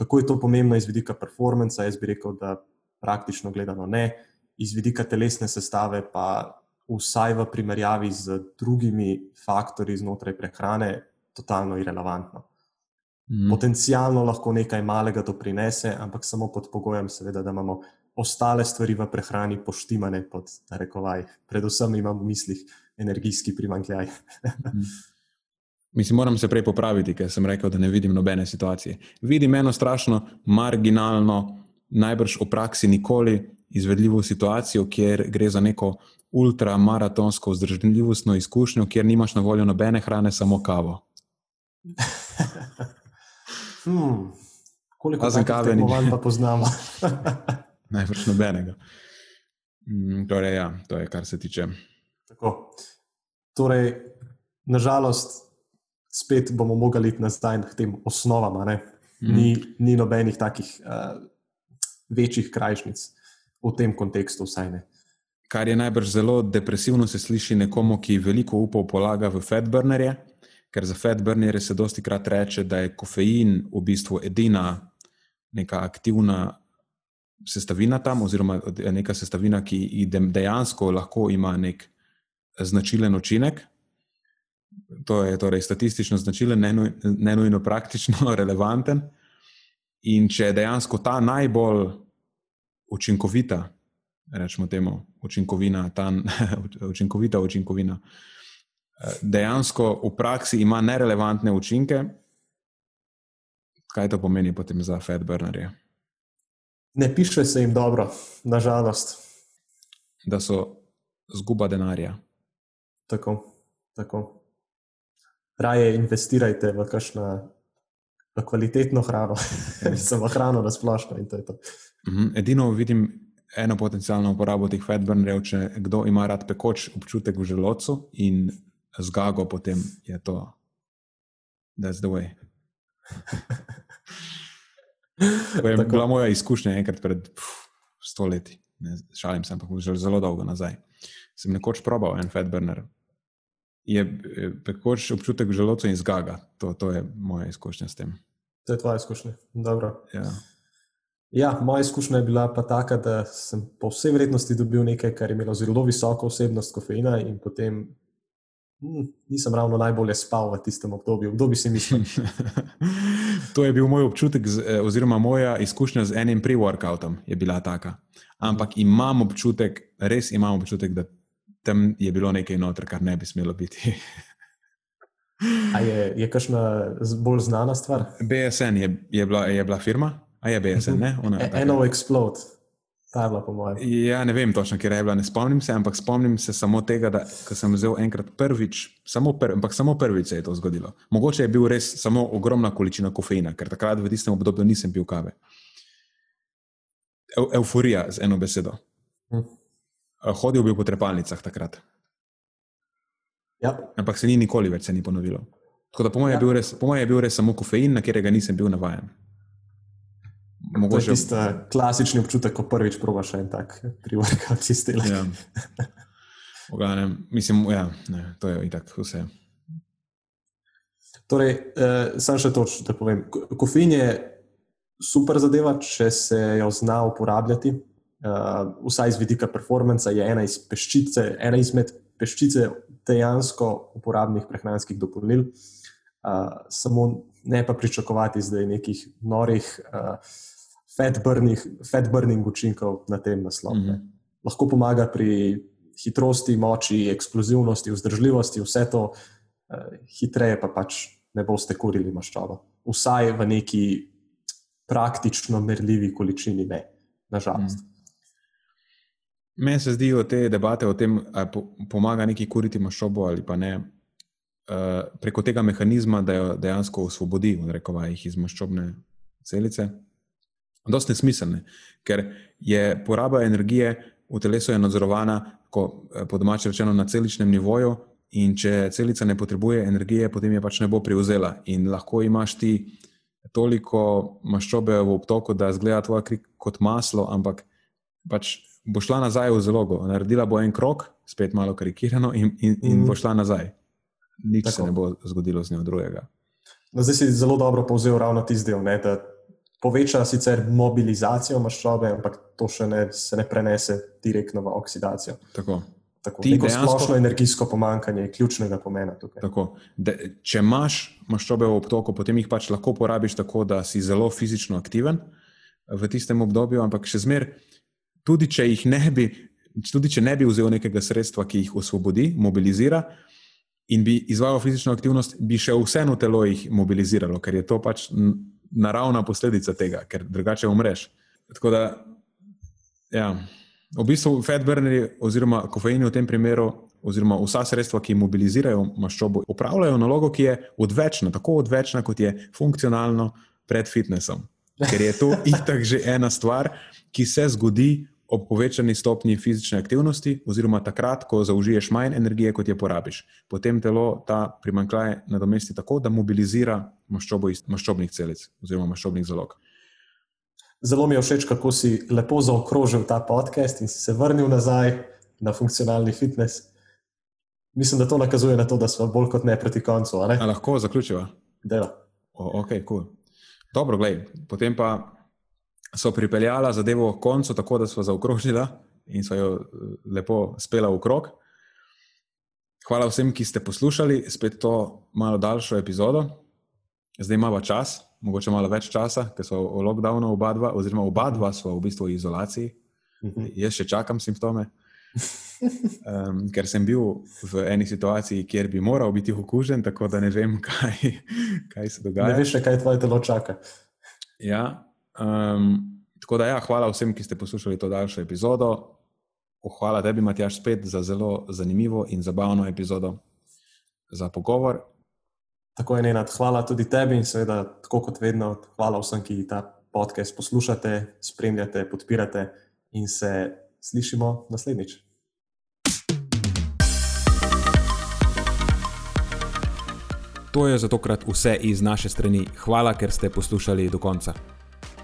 Kako je to pomembno iz vidika performansa? Jaz bi rekel, da praktično gledano ne, iz vidika telesne sestave pa vsaj v primerjavi z drugimi faktorji znotraj prehrane, totalno irrelevantno. Mhm. Potencialno lahko nekaj malega doprinese, ampak samo pod pogojem, seveda, da imamo ostale stvari v prehrani poštimane, pod narekovaj. Predvsem imam v mislih energijski primankljaj. Mhm. Mislim, moram se prej popraviti, ker sem rekel, da ne vidim nobene situacije. Vidim eno strašno marginalno, najbrž v praksi nikoli izvedljivo situacijo, kjer gre za neko ultramaratonsko vzdržljivostno izkušnjo, kjer nimaš na voljo nobene hrane, samo kavo. hmm. Koliko takih kave ni. tekmovanj pa poznamo? Najbrž nobenega. Mm, torej, ja, to je, kar se tiče. Tako. Torej, nažalost, spet bomo mogli iti nazaj k tem osnovam. Mhm. Ni, ni nobenih takih uh, večjih krajšnic v tem kontekstu, vsaj ne. Kar je najbrž zelo depresivno, se sliši nekomu, ki veliko upov polaga v fatburnerje, ker za fatburnerje se dosti krat reče, da je kofein v bistvu edina neka aktivna sestavina tam, oziroma neka sestavina, ki dejansko lahko ima nek značilen učinek. To je torej statistično značilen, ne nuj- ne nujno praktično relevanten. In če je dejansko ta najbolj učinkovita, rečemo temu, učinkovina, ta učinkovita učinkovina, eh, dejansko v praksi ima nerelevantne učinke, kaj to pomeni potem za fatburnerje? Ne piše se jim dobro, nažalost. Da so zguba denarja. Tako, tako. Raje investirajte v kakšno v kvalitetno hrano, samo hrano na splošno to to. Mhm, Edino vidim eno potencijalno uporabo teh fatburnerjev, če kdo ima rad pekoč občutek v želodcu in zgago, potem je to. That's the way. To je Tako. bila moja izkušnja enkrat pred pf, sto leti. Ne, šalim se, ampak že zelo dolgo nazaj. Sem nekoč probal en fatburner. Je pekoč občutek v želodcu in zgaga. To, to je moja izkušnja s tem. To je tvoja izkušnja. Dobro. Ja. Ja, moja izkušnja je bila pa taka, da sem po vsej vrednosti dobil nekaj, kar je imelo zelo visoko vsebnost kofeina, in potem nisem ravno najbolje spal v tistem obdobju. Kdo bi si mislil? to je bil moj občutek, z, eh, oziroma moja izkušnja z enim pre-workoutom je bila taka. Ampak imam občutek, res imam občutek, da tam je bilo nekaj noter, kar ne bi smelo biti. A je, je kakšna bolj znana stvar? BSN je, je, bila, je bila firma, a je BSN, ne? Ona, je. Eno Explode, ta je bila po mojem. Ja, ne vem točno, kje je bila, ne spomnim se, ampak spomnim se samo tega, da sem vzel enkrat prvič, samo, pr, ampak samo prvič se je to zgodilo. Mogoče je bil res samo ogromna količina kofeina, ker takrat v tistem obdobju nisem pil kave. Eu, euforija z eno besedo. Hm. Eh, Hodil bil po trepalnicah takrat, Ja, ampak se ni nikoli več se ni ponovilo. Tako da po mojem Ja. je, bil res- po mojem je bil res samo kofein, na katerega nisem bil navajen. To je Mogoče, tisti klasični občutek, ko prvič probaš en tak pre-workout sistem. Ja. V glavnem, mislim, ja, ne, to je itak vse. Torej, eh, sam še točno, da povem. Ko- Kofein je super zadeva, če se jo zna uporabljati. Uh, vsaj z vidika performansa je ena, iz peščice, ena izmed peščice dejansko uporabnih prehranskih dopolnil. Uh, samo ne pa pričakovati zdaj nekih norih uh, fat, burning, fat burning učinkov na tem naslovu. Mm. -hmm. Lahko pomaga pri hitrosti, moči, eksplozivnosti, vzdržljivosti, vse to, uh, hitreje pa pač ne boste kurili maščobo. Vsaj v neki praktično merljivi količini, ne, nažalost. Mm. Meni se zdijo te debate o tem, ali po, pomaga neki kuriti maščobo ali pa ne, uh, preko tega mehanizma, da jo dejansko osvobodi jih iz maščobne celice. Dosti nesmiselne, ker je poraba energije v telesu nadzorovana, ko eh, po domači rečeno, na celičnem nivoju. In če celica ne potrebuje energije, potem je pač ne bo prevzela. In lahko imaš ti toliko maščobe v obtoku, da zgleda tvoja kri kot maslo, ampak pač bo šla nazaj v zalogo. Naredila bo en krok, spet malo karikirano, in, in, in bo šla nazaj. Nič Tako. se ne bo zgodilo z njo drugega. No, zdaj si zelo dobro povzel ravno tisti del, ne, da poveča sicer mobilizacijo maščobe, ampak to še ne, se ne prenese direktno v oksidacijo. Tako. Tako, neko dejansko, splošno energijsko pomankanje je ključnega pomena tukaj. Tako, de, če imaš maščobe v obtoku, potem jih pač lahko porabiš tako, da si zelo fizično aktiven v tistem obdobju, ampak še zmeraj, tudi če jih ne bi. Tudi če ne bi vzel nekega sredstva, ki jih osvobodi, mobilizira in bi izvajal fizično aktivnost, bi še vseeno telo jih mobiliziralo, ker je to pač naravna posledica tega, ker drugače umreš. Tako da, ja, v bistvu, fedbrneri oziroma kofeini v tem primeru, oziroma vsa sredstva, ki mobilizirajo maščobo, upravljajo nalogo, ki je odvečna, tako odvečna, kot je funkcionalno pred fitnessom. Ker je to itak že ena stvar, ki se zgodi ob povečani stopnji fizične aktivnosti, oziroma takrat, ko zaužiješ manj energije, kot je porabiš. Potem telo ta primankljaj nadomesti tako, da mobilizira maščobo iz maščobnih celic oziroma maščobnih zalog. Zelo mi je všeč, kako si lepo zaokrožil ta podcast in si se vrnil nazaj na funkcionalni fitness. Mislim, da to nakazuje na to, da smo bolj kot ne proti koncu. A lahko zaključiva? Dela. Ok, cool. Dobro, gledaj, potem pa so pripeljala zadevo v koncu, tako da so zaokrožila in so jo eh, lepo spela v krog. Hvala vsem, ki ste poslušali spet to malo daljšo epizodo. Zdaj imamo čas, mogoče malo več časa, ker so v lockdownu oba dva, oziroma oba dva so v bistvu v izolaciji. Mhm. Jaz še čakam simptome. Um, ker sem bil v eni situaciji, kjer bi moral biti okužen, tako da ne vem, kaj, kaj se dogaja. Ne veš, kaj tvoje telo čaka. Ja, Um, tako da, ja, hvala vsem, ki ste poslušali to daljšo epizodo. Hvala tebi, Matjaš, spet za zelo zanimivo in zabavno epizodo za pogovor. Tako je, Nenad. Hvala tudi tebi in seveda, tako kot vedno, hvala vsem, ki ta podcast poslušate, spremljate, podpirate in se slišimo naslednjič. To je za tokrat vse iz naše strani. Hvala, ker ste poslušali do konca.